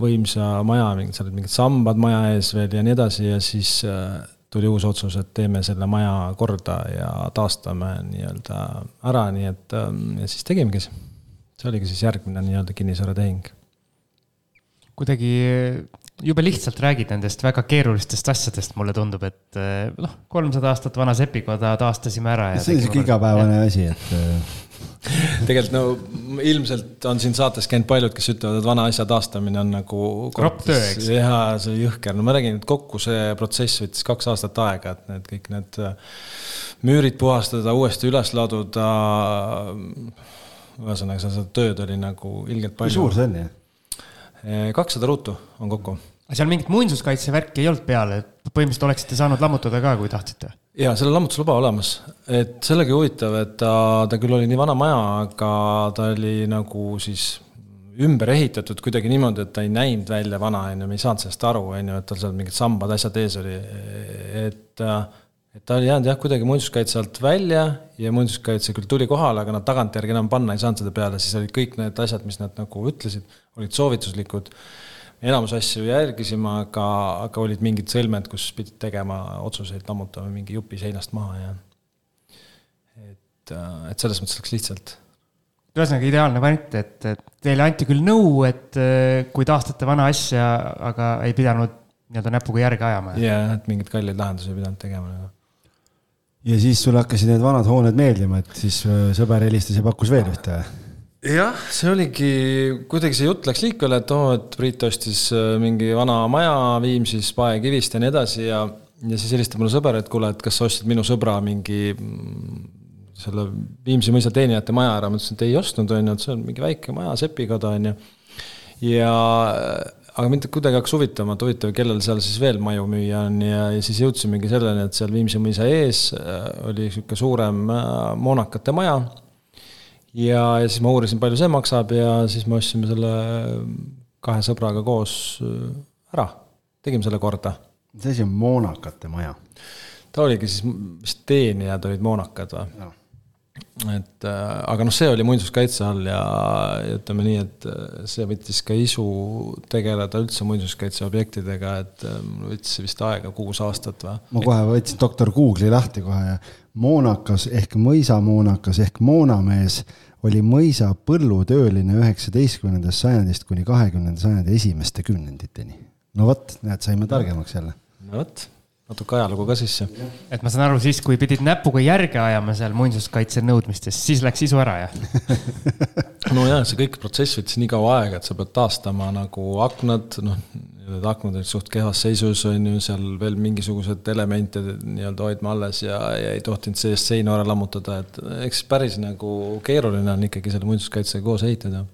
võimsa maja, mingid, seal olid mingid sambad maja ees veel ja nii edasi ja siis äh, tuli uus otsus, et teeme selle maja korda ja taastame nii-öelda ära, nii et ähm, ja siis tegimegi. see oligi siis järgmine nii-öelda kinnisvaratehing. kuidagi jube lihtsalt räägid nendest väga keerulistest asjadest, mulle tundub, et äh, noh, kolmsada aastat vana sepikoda taastasime ära. see on sihuke igapäevane asi, et äh, tegelikult no ilmselt on siin saates käinud paljud, kes ütlevad, et vana asja taastamine on nagu. kropp töö, eks. jaa, see jõhker, no ma räägin, et kokku see protsess võttis kaks aastat aega, et need kõik need äh, müürid puhastada, uuesti üles laduda. ühesõnaga, seda tööd oli nagu ilgelt palju. kui suur see on, jah? kakssada ruutu on kokku aga seal mingit muinsuskaitsevärki ei olnud peal, et põhimõtteliselt oleksite saanud lammutada ka, kui tahtsite? jaa, seal on lammutusluba olemas, et sellega huvitav, et ta, ta küll oli nii vana maja, aga ta oli nagu siis ümber ehitatud kuidagi niimoodi, et ta ei näinud välja vana, on ju, me ei saanud sellest aru, on ju, et tal seal mingid sambad, asjad ees oli, et et ta oli jäänud jah, kuidagi muinsuskaitse alt välja ja muinsuskaitse küll tuli kohale, aga nad tagantjärgi enam panna ei saanud seda peale, siis olid kõik need asjad, mis nad nagu ütlesid, olid soovituslikud enamus asju järgisime, aga, aga olid mingid sõlmed, kus pidid tegema otsuseid, lammutama mingi jupi seinast maha ja et, et selles mõttes läks lihtsalt. ühesõnaga ideaalne variant, et, et teile anti küll nõu, et kui taastate vana asja, aga ei pidanud nii-öelda näpuga järge ajama. jah, et mingeid kalleid lahendusi ei pidanud tegema nagu ja siis sulle hakkasid need vanad hooned meeldima, et siis sõber helistas ja pakkus veel ühte jah, see oligi, kuidagi see jutt läks liikvele, et oo oh,, et Priit ostis äh, mingi vana maja Viimsis paekivist ja nii edasi ja, ja siis helistab mulle sõber, et kuule, et kas sa ostsid minu sõbra mingi mm, selle Viimsi mõisa teenijate maja ära, ma ütlesin, et ei ostnud, on ju, et see on mingi väike maja, sepikoda, on ju. ja aga mind kuidagi hakkas huvitama, et huvitav, kellel seal siis veel maju müüa on ja, ja siis jõudsimegi selleni, et seal Viimsi mõisa ees äh, oli niisugune suurem äh, moonakate maja. Ja, ja siis ma uurisin, palju see maksab ja siis me ostsime selle kahe sõbraga koos äh, ära, tegime selle korda. mis asi on moonakate maja? ta oligi siis, vist teenijad olid moonakad või? Et äh, aga noh, see oli muinsuskaitse all ja, ütleme nii, et äh, see võttis ka isu tegeleda üldse muinsuskaitseobjektidega, et äh, mul võttis vist aega kuus aastat või. ma kohe võtsin doktor Google'i lahti kohe ja moonakas ehk mõisamoonakas ehk moonamees oli mõisa põllutööline üheksateistkümnendast sajandist kuni kahekümnenda sajandi esimeste kümnenditeni. no vot, näed, saime targemaks jälle. no vot natuke ajalugu ka sisse. et ma saan aru, siis kui pidid näpuga järge ajama seal muinsuskaitse nõudmistes, siis läks isu ära, jah? no jaa, see kõik protsess võttis nii kaua aega, et sa pead taastama nagu aknad, noh, need aknad olid suht kehvas seisus, on ju, seal veel mingisugused elemente nii-öelda hoidma alles ja, ja ei tohtinud seest seina ära lammutada, et eks päris nagu keeruline on ikkagi selle muinsuskaitsega koos ehitada.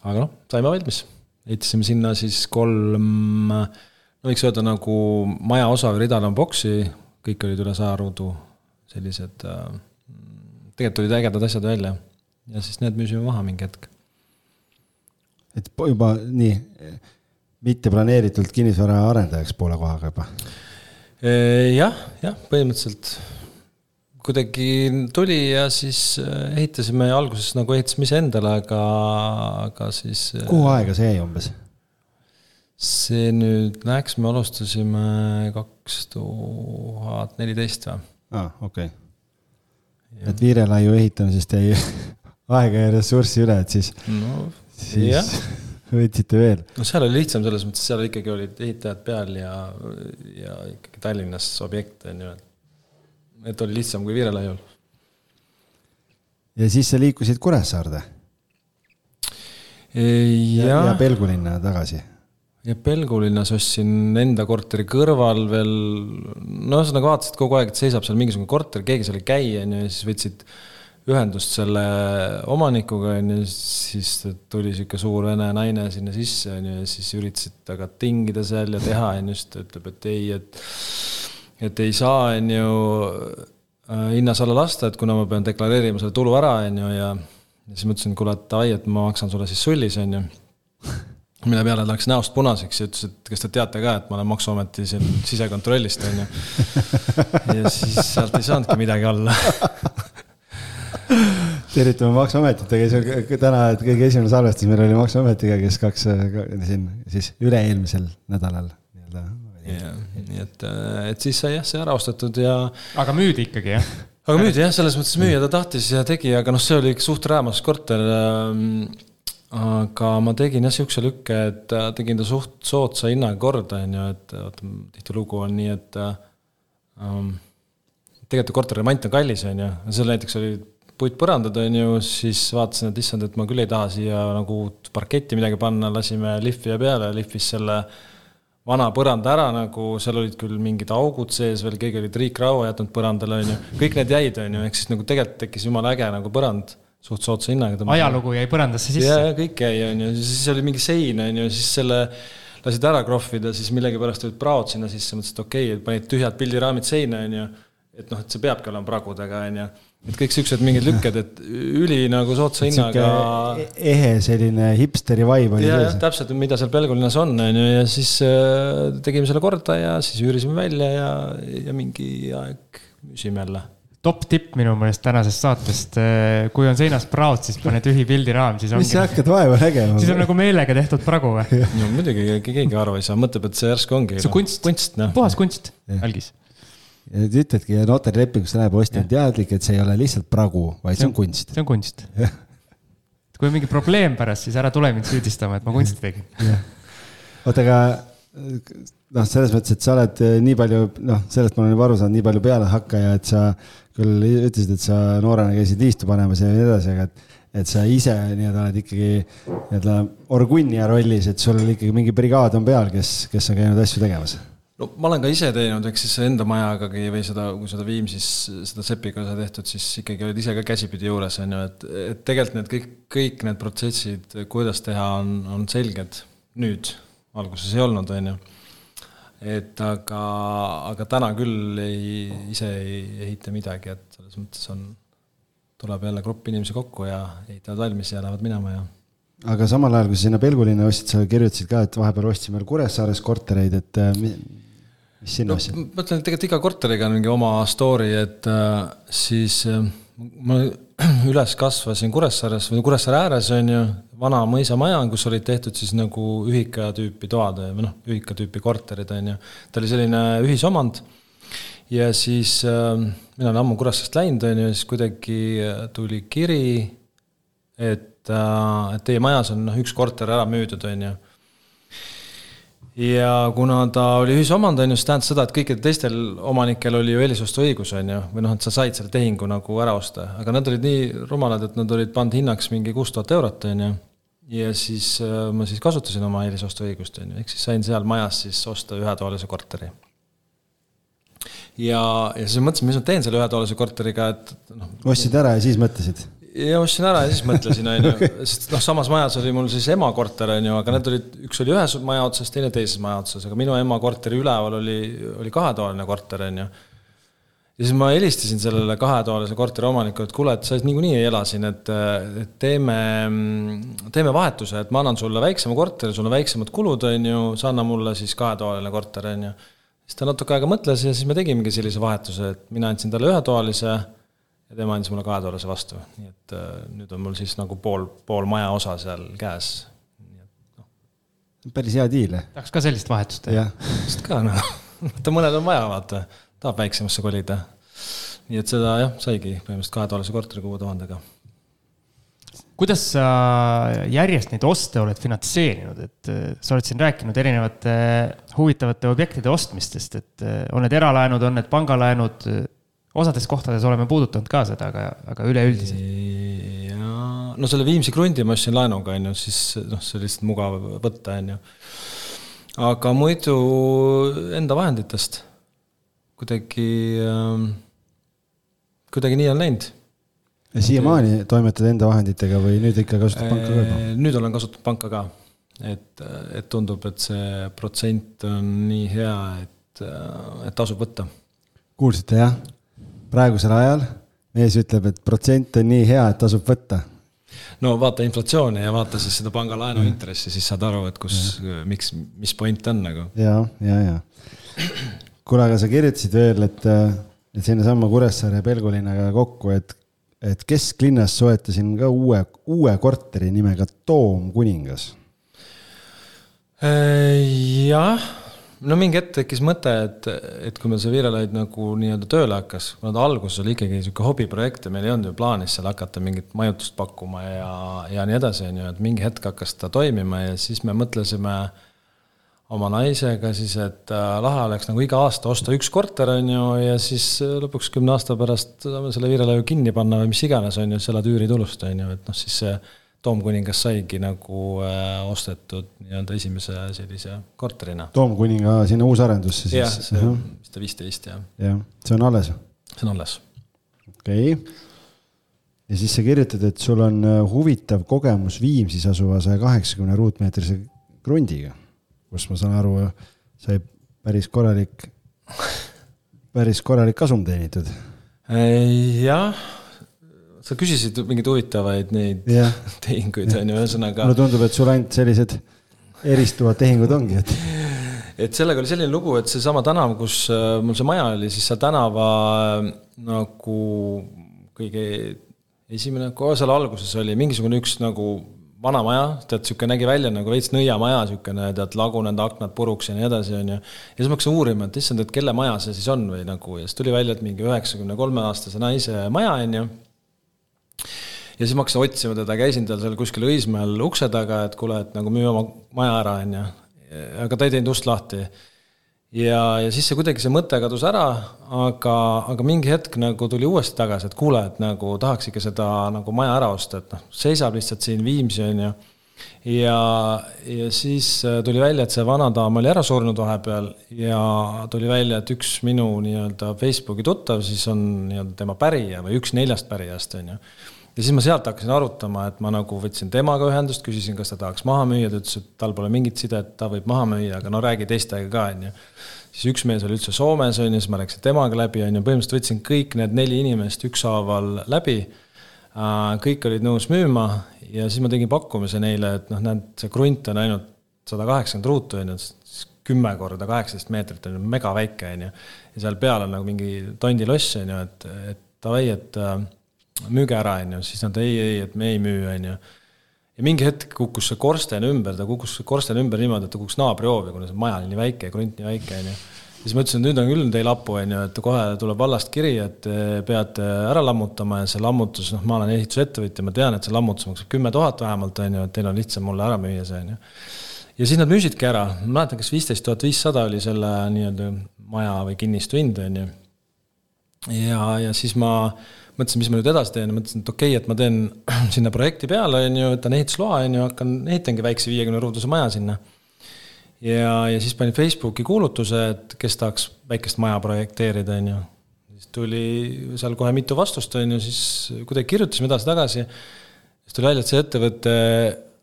aga noh, saime valmis, ehitasime sinna siis kolm äh, no võiks öelda nagu majaosa või ridala on boksi, kõik olid üle sajaruudu, sellised äh,, tegelikult olid ägedad asjad välja ja siis need müüsime maha mingi hetk. et juba nii, mitte planeeritult kinnisvara arendajaks poole kohaga juba? jah, jah, põhimõtteliselt kuidagi tuli ja siis äh, ehitasime ja alguses nagu ehitasime iseendale, aga, aga siis. Äh, kuhu aega see jäi umbes? See nüüd läks, me alustasime kaks tuhat neliteist või? aa ah,, okei okay.. et Viirelaiu ehitamisest jäi aega ja ressurssi üle, et siis no,, siis võtsite veel. no seal oli lihtsam selles mõttes, seal ikkagi olid ehitajad peal ja, ja ikkagi Tallinnas objekt on ju, et, et oli lihtsam kui Viirelaiul. ja siis sa liikusid Kuressaarde? ja, ja, ja Pelgulinna tagasi ja Pelgulinnas ostsin enda korteri kõrval veel, no ühesõnaga vaatasid kogu aeg, et seisab seal mingisugune korter, keegi seal ei käi, on ju, ja siis võtsid ühendust selle omanikuga, on ju, siis tuli niisugune suur vene naine sinna sisse, on ju, ja siis üritasid temaga tingida seal ja teha, on ju, siis ta ütleb, et ei, et et ei saa, on ju, äh, hinnas alla lasta, et kuna ma pean deklareerima selle tulu ära, on ju, ja ja siis mõtlesin, et kuule, et davai, et ma maksan sulle siis sullis, on ju mille peale ta läks näost punaseks ja ütles, et kas te teate ka, et ma olen Maksuameti siin sisekontrollist, on ju. ja siis sealt ei saanudki midagi olla tervitame Maksuametit, aga täna, et kõige esimene salvestus meil oli Maksuametiga, kes kaks siin siis üle-eelmisel nädalal nii-öelda. jah, nii et, et siis sai jah, see ära ostetud ja. aga müüdi ikkagi jah? aga müüdi jah, selles mõttes müüa ta tahtis ja tegi, aga noh, see oli ikka suht räämas korter ähm, aga ma tegin jah sihukese lükke, et äh, tegin ta suht soodsa hinnaga korda, on ju, et vaata, tihtilugu on nii, et ähm, tegelikult korteri remont on kallis, on ju, seal näiteks oli puitpõrandad, on ju, siis vaatasin, et issand, et ma küll ei taha siia nagu uut parketti midagi panna, lasime lihvija peale, lihvis selle vana põranda ära nagu, seal olid küll mingid augud sees veel, keegi oli triikraua jätnud põrandale, on ju, kõik need jäid, on ju, ehk siis nagu tegelikult tekkis jumala äge nagu põrand suht soodsa hinnaga. ajalugu jäi põrandasse sisse. ja, ja kõik jäi, on ju, siis oli mingi sein, on ju, siis selle lasid ära krohvida, siis millegipärast olid praod sinna sisse, mõtlesid, et okei okay,, panid tühjad pildiraamid seina, on ju. et noh, et see peabki olema pragudega, on ju. et kõik siuksed mingid lükked, et üli nagu soodsa hinnaga. Ehe selline hipsteri vibe oli sees. täpselt, mida seal Pelgulinnas on, on ju, ja siis äh, tegime selle korda ja siis üürisime välja ja, ja mingi aeg müüsime jälle top tipp minu meelest tänasest saatest. Eh, kui on seinas praod, siis pane tühi pildiraam, siis ongi. mis sa hakkad vaeva nägema? siis on nagu meelega tehtud pragu või? no muidugi, keegi aru ei saa, mõtleb, et see järsku ongi. see on kunst, kunst, noh. puhas kunst, algis. ja sa ütledki notari lepingus läheb ostja on teadlik, et see ei ole lihtsalt pragu, vaid see on kunst. see on kunst. kui on mingi probleem pärast, siis ära tule mind süüdistama, et ma kunsti tegin. oota, aga noh, selles mõttes, et sa oled nii palju, noh, sellest ma olen juba aru saanud, nii palju pealehakkaja, et sa küll ütlesid, et sa noorena käisid liistu panemas ja nii edasi, aga et, et sa ise nii-öelda oled ikkagi nii-öelda orgunnia rollis, et sul ikkagi mingi brigaad on peal, kes, kes on käinud asju tegemas? no ma olen ka ise teinud, eks siis enda majagagi või seda, kui seda Viimsis seda Sepiga sai tehtud, siis ikkagi olid ise ka käsipidi juures, on ju, et, et tegelikult need kõik, kõik need protsessid, kuidas teha, on, on selged nüüd, alguses ei olnud, on ju. Et aga, aga täna küll ei, ise ei ehita midagi, et selles mõttes on, tuleb jälle grupp inimesi kokku ja ehitavad valmis ja lähevad minema ja aga samal ajal, kui sa sinna Pelgulinna ostsid, sa kirjutasid ka, et vahepeal ostsime veel Kuressaares kortereid, et mis sinu no, asja? ma ütlen, et tegelikult iga korteriga on mingi oma story, et äh, siis äh, ma üles kasvasin Kuressaares või Kuressaare ääres on ju, vana mõisamaja, kus olid tehtud siis nagu ühika tüüpi toad või noh, ühika tüüpi korterid on ju. ta oli selline ühisomand. ja siis äh, mina olen ammu Kuressaarest läinud on ju, siis kuidagi äh, tuli kiri, et äh,, et teie majas on noh, üks korter ära müüdud, on ju ja kuna ta oli ühisomand, on ju, see tähendas seda, et kõikidel teistel omanikel oli ju eelisostuõigus, on ju, või noh, et sa said selle tehingu nagu ära osta, aga nad olid nii rumalad, et nad olid pannud hinnaks mingi kuus tuhat eurot, on ju. ja siis äh, ma siis kasutasin oma eelisostuõigust, on ju, ehk siis sain seal majas siis osta ühetoalise korteri. ja, ja siis mõtlesin, mis ma teen selle ühetoalise korteriga, et noh. ostsid ära ja siis mõtlesid? Ja ostsin ära ja siis mõtlesin, on ju, sest noh, samas majas oli mul siis ema korter, on ju, aga need olid, üks oli ühes maja otsas, teine teises maja otsas, aga minu ema korteri üleval oli, oli kahetoaline korter, on ju. ja siis ma helistasin sellele kahetoalise korteri omanikule, et kuule, et sa niikuinii ei ela siin, et, et teeme, teeme vahetuse, et ma annan sulle väiksema korteri, sul on väiksemad kulud, on ju, sa anna mulle siis kahetoaline korter, on ju. siis ta natuke aega mõtles ja siis me tegimegi sellise vahetuse, et mina andsin talle ühetoalise ja tema andis mulle kahetoalase vastu, nii et äh, nüüd on mul siis nagu pool, pool maja osa seal käes. No. päris hea diil. tahaks ka sellist vahetust teha. just ka noh, vaata mõnel on vaja, vaata, tahab väiksemasse kolida. nii et seda jah, saigi põhimõtteliselt kahetoalase korteri kuue tuhandega. kuidas sa järjest neid oste oled finantseerinud, et äh, sa oled siin rääkinud erinevate huvitavate objektide ostmistest, et äh, on need eralaenud, on need pangalaenud osades kohtades oleme puudutanud ka seda, aga, aga üleüldiselt. jaa, no selle Viimsi krundi ma ostsin laenuga, on ju, siis noh, see oli lihtsalt mugav võtta, on ju. aga muidu enda vahenditest kuidagi äh,, kuidagi nii on läinud. ja siiamaani toimetad enda vahenditega või nüüd ikka kasutad panka ka juba? nüüd olen kasutanud panka ka, et, et tundub, et see protsent on nii hea, et, et tasub võtta. kuulsite jah? Praegusel ajal mees ütleb, et protsent on nii hea, et tasub võtta. no vaata inflatsiooni ja vaata siis seda pangalaenu intressi, siis saad aru, et kus, miks, mis point on nagu. ja, ja, ja. kuule, aga sa kirjutasid veel, et, et sinnasamma Kuressaare ja Pelgulinnaga kokku, et, et kesklinnas soetasin ka uue, uue korteri nimega Toom kuningas. jah no mingi hetk tekkis mõte, et, et kui meil see Virelight nagu nii-öelda tööle hakkas, kuna ta alguses oli ikkagi niisugune hobiprojekt ja meil ei olnud ju plaanis seal hakata mingit majutust pakkuma ja, ja nii edasi, on ju, et mingi hetk hakkas ta toimima ja siis me mõtlesime oma naisega siis, et äh, lahe oleks nagu iga aasta osta üks korter, on ju, ja siis lõpuks kümne aasta pärast saame selle Virelaiu kinni panna või mis iganes, on ju, selle tüüritulust, on ju, et noh, siis see Toomkuningas saigi nagu äh, ostetud nii-öelda esimese sellise korterina. Toomkuninga sinna uusarendusse siis? jah, see on vist viisteist jah. jah, see on alles? see on alles. okei okay. ja siis sa kirjutad, et sul on äh, huvitav kogemus Viimsis asuva saja kaheksakümne ruutmeetrise krundiga, kus ma saan aru, sai päris korralik, päris korralik kasum teenitud. jah sa küsisid mingeid huvitavaid neid yeah. tehinguid, on ju, ühesõnaga. mulle tundub, et sul ainult sellised eristuvad tehingud ongi, et. et sellega oli selline lugu, et seesama tänav, kus äh, mul see maja oli, siis seal tänava äh, nagu kõige esimene, kohe seal alguses oli mingisugune üks nagu vana maja, tead, niisugune nägi välja nagu veits nõiamaja, niisugune tead, lagunenud aknad puruks ja nii edasi, on ju. ja siis ma hakkasin uurima, et issand, et kelle maja see siis on või nagu ja siis tuli välja, et mingi üheksakümne kolme aastase naise maja, on ju ja siis ma hakkasin otsima teda, käisin tal seal kuskil Õismäel ukse taga, et kuule, et nagu müü oma maja ära, on ju. aga ta ei teinud ust lahti. ja, ja siis see kuidagi, see mõte kadus ära, aga, aga mingi hetk nagu tuli uuesti tagasi, et kuule, et nagu tahaks ikka seda nagu maja ära osta, et noh, seisab lihtsalt siin Viimsi, on ju ja, ja siis äh, tuli välja, et see vanadaam oli ära surnud vahepeal ja tuli välja, et üks minu nii-öelda Facebooki tuttav siis on nii-öelda tema pärija või üks neljast pärijast, on ju. ja siis ma sealt hakkasin arutama, et ma nagu võtsin temaga ühendust, küsisin, kas ta tahaks maha müüa, ta ütles, et tal pole mingit sidet, ta võib maha müüa, aga no räägi teistega ka, on ju. siis üks mees oli üldse Soomes, on ju, siis ma rääkisin temaga läbi, on ju, põhimõtteliselt võtsin kõik need neli inimest ükshaaval läbi kõik olid nõus müüma ja siis ma tegin pakkumise neile, et noh, näed, see krunt on ainult sada kaheksakümmend ruutu, on ju, kümme korda kaheksateist meetrit on ju mega väike, on ju. ja seal peal on nagu mingi tondiloss, on ju, et, et davai, et äh, müüge ära, on ju, siis nad ei, ei, et me ei müü, on ju. ja mingi hetk kukkus see korsten ümber, ta kukkus korsten ümber niimoodi, et ta kukkus naabrihoovi, kuna see maja oli nii väike ja krunt nii väike, on ju siis ma ütlesin, et nüüd on küll teil hapu, on ju, et kohe tuleb vallast kiri, et peate ära lammutama ja see lammutus, noh, ma olen ehitusettevõtja, ma tean, et see lammutus maksab kümme tuhat vähemalt, on ju, et teil on lihtsam mulle ära müüa see, on ju. ja siis nad müüsidki ära, ma mäletan, kas viisteist tuhat viissada oli selle nii-öelda maja või kinnistu hind, on ju. ja, ja siis ma mõtlesin, mis ma nüüd edasi teen, mõtlesin, et okei okay,, et ma teen sinna projekti peale, on ju, võtan ehitusloa, on ju, hakkan, ehitangi väikse viiekümne ruuduse maja sinna ja, ja siis panin Facebooki kuulutuse, et kes tahaks väikest maja projekteerida, on ju. siis tuli seal kohe mitu vastust, on ju, siis kuidagi kirjutasime edasi-tagasi. siis tuli välja, et see ettevõte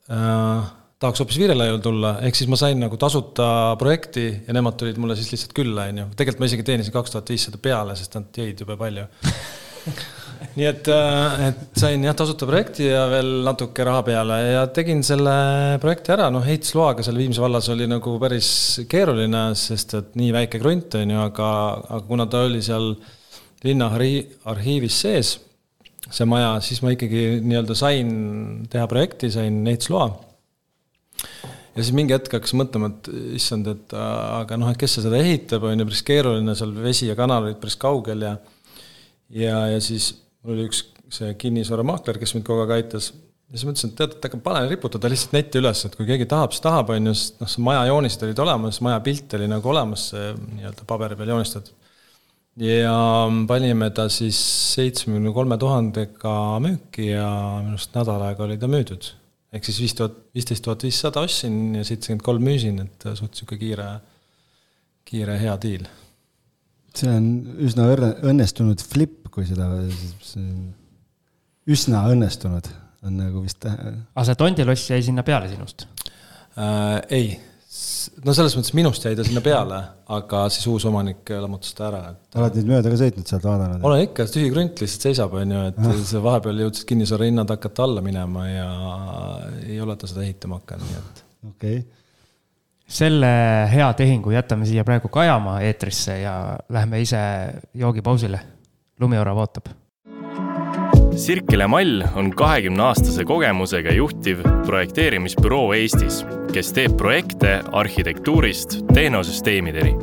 äh, tahaks hoopis Viirelaiule tulla, ehk siis ma sain nagu tasuta projekti ja nemad tulid mulle siis lihtsalt külla, on ju. tegelikult ma isegi teenisin kaks tuhat viissada peale, sest nad jõid jube palju nii et, äh, et sain jah, tasuta projekti ja veel natuke raha peale ja tegin selle projekti ära, noh, ehitusloaga seal Viimsi vallas oli nagu päris keeruline, sest et nii väike krunt on ju, aga, aga kuna ta oli seal linna arhiivis sees, see maja, siis ma ikkagi nii-öelda sain teha projekti, sain ehitusloa. ja siis mingi hetk hakkasin mõtlema, et issand, et aga noh, et kes seda ehitab, on ju päris keeruline, seal vesi ja kanal olid päris kaugel ja ja, ja siis mul oli üks see kinnisvaramaakler, kes mind kogu aeg aitas. ja siis mõtlesin, et tead, et aga pane, riputada lihtsalt netti üles, et kui keegi tahab, siis tahab, on ju, sest noh, see maja joonised olid olemas, maja pilt oli nagu olemas, see nii-öelda paberi peal joonistatud. ja panime ta siis seitsmekümne kolme tuhandega müüki ja minu arust nädal aega oli ta müüdud. ehk siis viis tuhat, viisteist tuhat viissada ostsin ja seitsekümmend kolm müüsin, et suht niisugune kiire, kiire hea diil see on üsna õnnestunud flip, kui seda, üsna õnnestunud on nagu vist. aga see tondiloss jäi sinna peale sinust äh,? ei, no selles mõttes minust jäi ta sinna peale, aga siis uus omanik lammutas ta ära, et. oled nüüd mööda ka sõitnud sealt vaadanud? olen ikka, tühi krunt lihtsalt seisab, on ju, et ah. see vahepeal jõudsid kinnisvara hinnad hakata alla minema ja ei ole ta seda ehitama hakanud, nii et. okei okay selle hea tehingu jätame siia praegu kajama eetrisse ja lähme ise joogipausile. Lumiora ootab. Sirkele Mall on kahekümne aastase kogemusega juhtiv projekteerimisbüroo Eestis, kes teeb projekte arhitektuurist tehnosüsteemideni.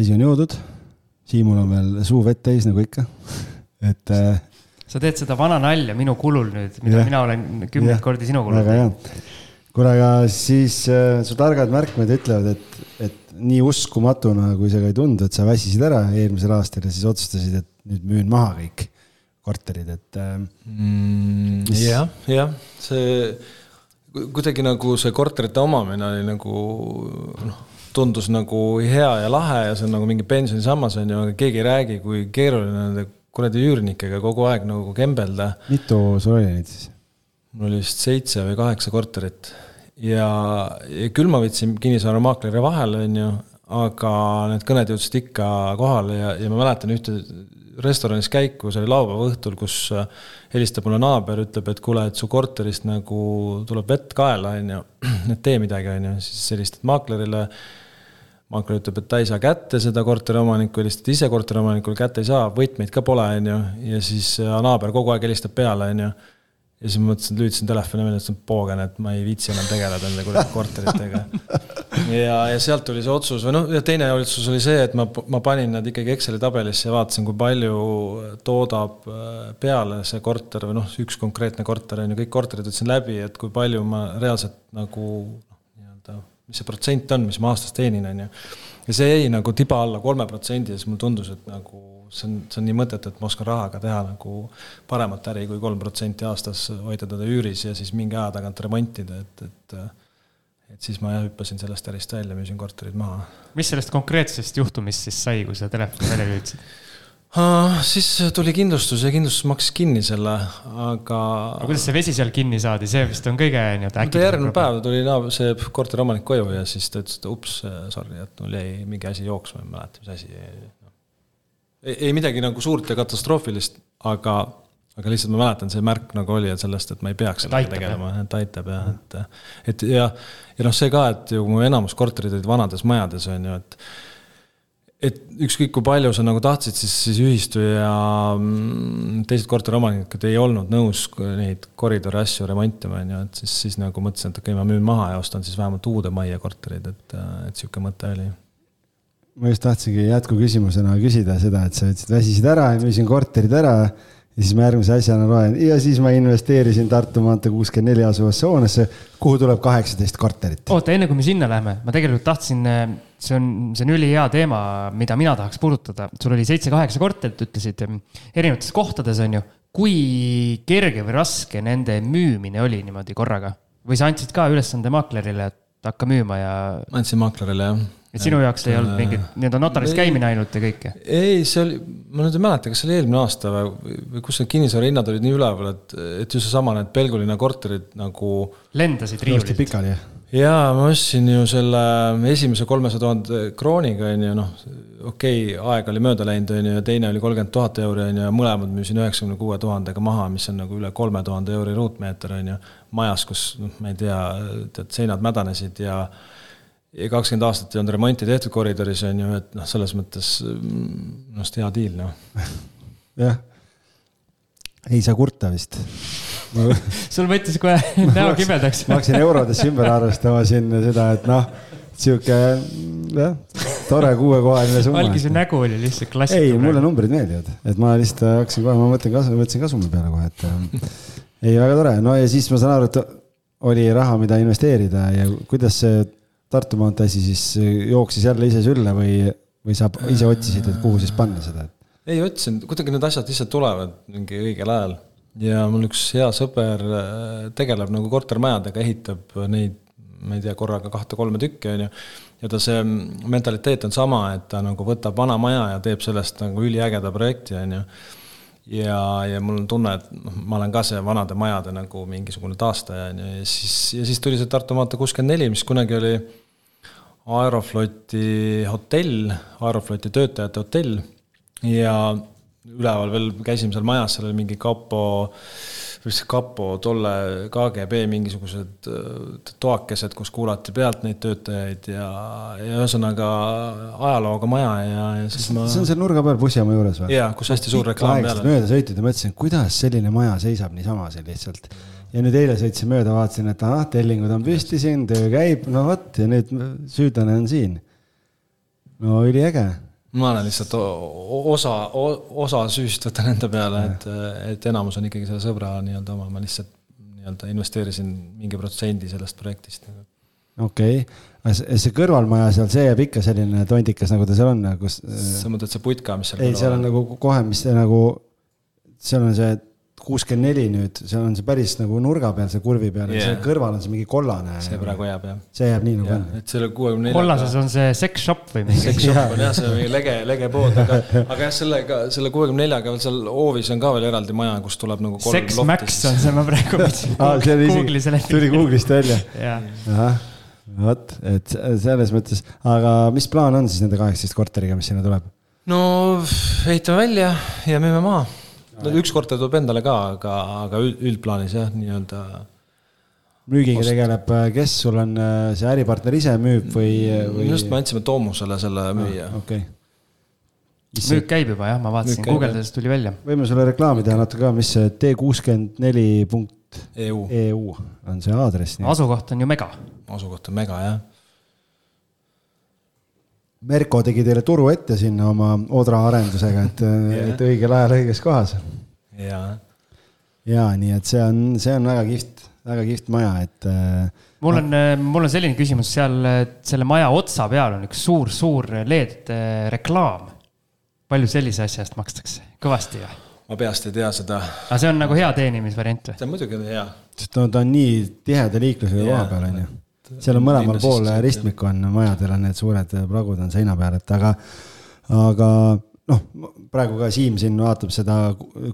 vesi on joodud, Siimul on veel suu vett täis nagu ikka, et äh, sa teed seda vana nalja minu kulul nüüd, mida ja, mina olen kümneid kordi sinu kulul teinud. kuule, aga siis äh, su targad märkmed ütlevad, et, et nii uskumatuna, kui see ka ei tundu, et sa väsisid ära eelmisel aastal ja siis otsustasid, et nüüd müün maha kõik korterid, et äh, mm,. jah, jah, see kuidagi nagu see korterite omamine oli nagu noh, tundus nagu hea ja lahe ja see on nagu mingi pensionisammas on ju, aga keegi ei räägi, kui keeruline nende kuradi üürnikega kogu aeg nagu kembelda. mitu sul oli neid siis? mul oli vist seitse või kaheksa korterit ja, ja küll ma võtsin kinnisvaramaakleri vahele, on ju, aga need kõned jõudsid ikka kohale ja, ja ma mäletan ühte restoranis käiku, see oli laupäeva õhtul, kus äh, helistab mulle naaber, ütleb, et kuule, et su korterist nagu tuleb vett kaela, on ju, et tee midagi, on ju, siis helistad maaklerile. maakler ütleb, et ta ei saa kätte seda korteriomanikku, helistad ise korteriomanikule, kätte ei saa, võtmeid ka pole, on ju, ja siis äh, naaber kogu aeg helistab peale, on ju ja siis ma mõtlesin, lülitasin telefoni välja, ütlesin poogen, et ma ei viitsi enam tegeleda nende kuradi korteritega. ja, ja sealt tuli see otsus või noh, ja teine otsus oli see, et ma, ma panin nad ikkagi Exceli tabelisse ja vaatasin, kui palju toodab äh, peale see korter või noh, üks konkreetne korter on ju, kõik korterid võtsin läbi, et kui palju ma reaalselt nagu noh, nii-öelda mis see protsent on, mis ma aastas teenin, on ju. ja see jäi nagu tiba alla kolme protsendi ja siis mulle tundus, et nagu see on, see on nii mõttetu, et ma oskan rahaga teha nagu paremat äri kui kolm protsenti aastas, hoida teda üüris ja siis mingi aja tagant remontida, et, et et siis ma jah hüppasin sellest ärist välja, müüsin korterid maha. mis sellest konkreetsest juhtumist siis sai, kui sa telefoni välja lülitasid? Uh, siis tuli kindlustus ja kindlustus maksis kinni selle, aga. aga kuidas see vesi seal kinni saadi, see vist on kõige nii-öelda äkki. järgmine päev tuli naaber, see korteriomanik koju ja siis ta ütles, et ups, sorry, et mul jäi mingi asi jooksma, ei mäleta, mis asi. Ei, ei midagi nagu suurt ja katastroofilist, aga, aga lihtsalt ma mäletan, see märk nagu oli, et sellest, et ma ei peaks sellega tegelema, et aitab jah, et. et ja, ja noh, see ka, et ju mu enamus korterid olid vanades majades, on ju, et et ükskõik kui palju sa nagu tahtsid, siis, siis ühistu ja mm, teised korteriomanikud ei olnud nõus neid koridori asju remontima, on ju, et siis, siis nagu mõtlesin, et okei okay,, ma müün maha ja ostan siis vähemalt uude majja korterid, et, et sihuke mõte oli. Ma just tahtsingi jätkuküsimusena küsida seda, et sa ütlesid, väsisid ära ja müüsin korterid ära ja siis ma järgmise asjana loen ja siis ma investeerisin Tartu maantee kuuskümmend neli asuvasse hoonesse, kuhu tuleb kaheksateist korterit. oota, enne kui me sinna läheme, ma tegelikult tahtsin, äh, see on, see on ülihea teema, mida mina tahaks puudutada. sul oli seitse-kaheksa korterit, ütlesid ähm, erinevates kohtades, on ju. kui kerge või raske nende müümine oli niimoodi korraga või sa andsid ka ülesande maaklerile, et hakka müüma ja? andsin maaklerile, jah et sinu jaoks ei olnud mingit nii-öelda notaris käimine ainult ja kõike? ei, see oli, ma nüüd ei mäleta, kas see oli eelmine aasta või, või kus need kinnisvara hinnad olid nii üleval, et, et just seesama, need Pelgulinna korterid nagu. lendasid riiulilt. pikali, jah? jaa, ma ostsin ju selle esimese kolmesaja tuhande krooniga, on ju, noh, okei okay,, aeg oli mööda läinud, on ju, ja teine oli kolmkümmend tuhat euri, on ju, ja mõlemad müüsin üheksakümne kuue tuhandega maha, mis on nagu üle kolme tuhande euri ruutmeeter, on ju, majas, kus noh, ma ei tea, tead, seinad mädanesid ja ja kakskümmend aastat ei olnud remonti tehtud koridoris, on ju, et noh, selles mõttes minu arust hea diil, noh. jah, ei saa kurta vist sul võttis kohe näo kibedaks ma hakkasin eurodesse ümber arvestama siin seda, et noh, sihuke jah, tore kuuekohaline summa. algise nägu oli lihtsalt klassikaline. ei, mulle numbrid meeldivad, et ma lihtsalt hakkasin kohe, ma mõtlen kasu, mõtlesin kasumi peale kohe, et ähm, ei, väga tore, no ja siis ma saan aru, et oli raha, mida investeerida ja kuidas see Tartu maantee asi siis jooksis jälle ise sülle või, või sa ise otsisid, et kuhu siis panna seda? ei otsinud, kuidagi need asjad lihtsalt tulevad mingi õigel ajal. ja mul üks hea sõber äh, tegeleb nagu kortermajadega, ehitab neid, ma ei tea, korraga kahte-kolme tükki, on ju. ja ta see mentaliteet on sama, et ta nagu võtab vana maja ja teeb sellest nagu üliägeda projekti, on ju ja, ja mul on tunne, et noh, ma olen ka see vanade majade nagu mingisugune taastaja, on ju, ja siis, ja siis tuli see Tartu maantee kuuskümmend neli, mis kunagi oli Aerofloti hotell, Aerofloti töötajate hotell ja üleval veel käisime seal majas, seal oli mingi kapo, või see kapo, tolle KGB mingisugused äh, toakesed, kus kuulati pealt neid töötajaid ja, ja ühesõnaga ajalooga maja ja, ja siis ma. see on seal nurga peal bussijaama juures või? jaa, kus hästi suur reklaam peal on. mööda sõitnud ja mõtlesin, kuidas selline maja seisab niisama siin lihtsalt ja nüüd eile sõitsin mööda, vaatasin, et ahah, tellingud on püsti siin, töö käib, no vot ja nüüd süüdlane on siin. no üliäge. ma olen lihtsalt osa, osa süüst võtan enda peale, et, et enamus on ikkagi selle sõbra nii-öelda oma, ma lihtsalt nii-öelda investeerisin mingi protsendi sellest projektist. okei okay., aga see kõrvalmaja seal, see jääb ikka selline tondikas, nagu ta seal on, kus. sa mõtled see putka, mis seal ei, seal on nagu kohe, mis nagu, seal on see kuuskümmend neli nüüd, seal on see päris nagu nurga peal, see kurvi peal yeah., seal kõrval on see mingi kollane. see praegu jääb jah. see jääb nii nagu on. et selle kuuekümne neljaga. kollases on see sex shop või mingi. Sex shop on jah, see on mingi lege, lege pood, aga, aga jah, sellega, selle kuuekümne neljaga seal hoovis on ka veel eraldi maja, kus tuleb nagu kolm Sex Max on see, ma praegu mõtlesin Google'is. tuli Google'ist välja. ahah, vot, et selles mõttes, aga mis plaan on siis nende kaheksateist korteriga, mis sinna tuleb? no ehitame välja ja müüme maha no üks korter tuleb endale ka, aga, aga üldplaanis jah, nii-öelda. müügiga tegeleb, äh, kes sul on, äh, see äripartner ise müüb või, või...? just, me andsime Toomusele selle müüa ah,. okei okay. müük käib juba jah, ma vaatasin, guugeldades tuli välja. võime sulle reklaami teha natuke ka, mis see T kuuskümmend neli punkt EU. EU on see aadress. asukoht on ju mega. asukoht on mega jah Merko tegi teile turu ette sinna oma Odra arendusega, et yeah., et õigel ajal õiges kohas. jaa. ja nii, et see on, see on väga kihvt, väga kihvt maja, et äh, mul on, mul on selline küsimus, seal selle maja otsa peal on üks suur-suur LED reklaam. palju sellise asja eest makstakse, kõvasti või? ma peast ei tea seda. aga see on nagu hea teenimisvariant või? see on muidugi hea. sest no ta on nii tiheda liiklusega koha peal, on ju. Seal on mõlemal pool ristmikku on majadel on need suured plagud on seina peal, et aga, aga noh, praegu ka Siim siin vaatab seda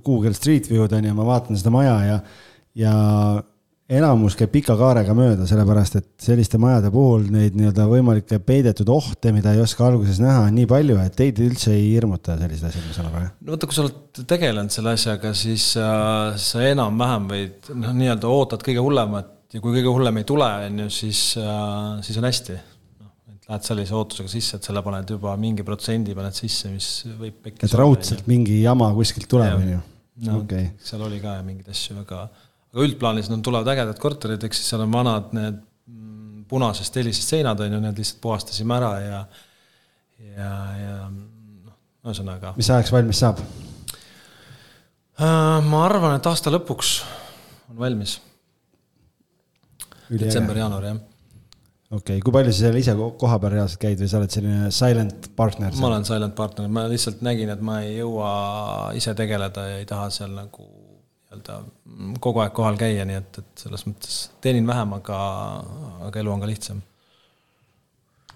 Google Street View'd on ju, ma vaatan seda maja ja, ja enamus käib pika kaarega mööda, sellepärast et selliste majade puhul neid nii-öelda võimalikke peidetud ohte, mida ei oska alguses näha, on nii palju, et teid üldse ei hirmuta sellised asjad, ma saan aru, jah? no vaata, kui sa oled tegelenud selle asjaga, siis äh, sa enam-vähem võid noh, nii-öelda ootad kõige hullemat ja kui kõige hullem ei tule, on ju, siis äh,, siis on hästi. noh, et lähed sellise ootusega sisse, et selle paned juba mingi protsendi paned sisse, mis võib et raudselt mingi jama kuskilt tuleb, on ju? no okay. seal oli ka mingeid asju, aga aga üldplaanis nad tulevad ägedad korterid, eks siis seal on vanad need mm, punasest helisest seinad on ju, need lihtsalt puhastasime ära ja, ja, ja noh, ühesõnaga. mis ajaks valmis saab? Äh, ma arvan, et aasta lõpuks on valmis. Detsember-jaanuar, jah. okei okay., kui palju sa seal ise koha peal reaalselt käid või sa oled selline silent partner? ma olen silent partner, ma lihtsalt nägin, et ma ei jõua ise tegeleda ja ei taha seal nagu nii-öelda kogu aeg kohal käia, nii et, et selles mõttes teenin vähem, aga, aga elu on ka lihtsam.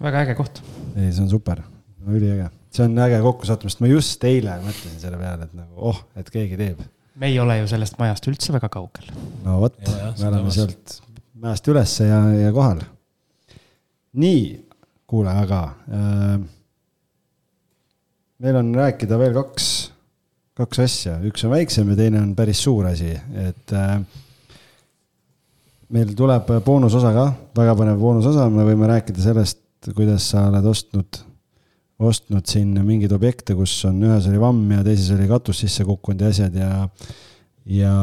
väga äge koht. ei, see on super, üliäge, see on äge kokkusattumine, sest ma just eile mõtlesin selle peale, et nagu oh, et keegi teeb. me ei ole ju sellest majast üldse väga kaugel. no vot, me oleme sealt mäest ülesse ja, ja kohal. nii, kuule, aga äh, meil on rääkida veel kaks kaks asja, üks on väiksem ja teine on päris suur asi, et äh, meil tuleb boonusosa ka, väga põnev boonusosa, me võime rääkida sellest, kuidas sa oled ostnud, ostnud siin mingeid objekte, kus on ühes oli vamm ja teises oli katus sisse kukkunud ja asjad ja ja,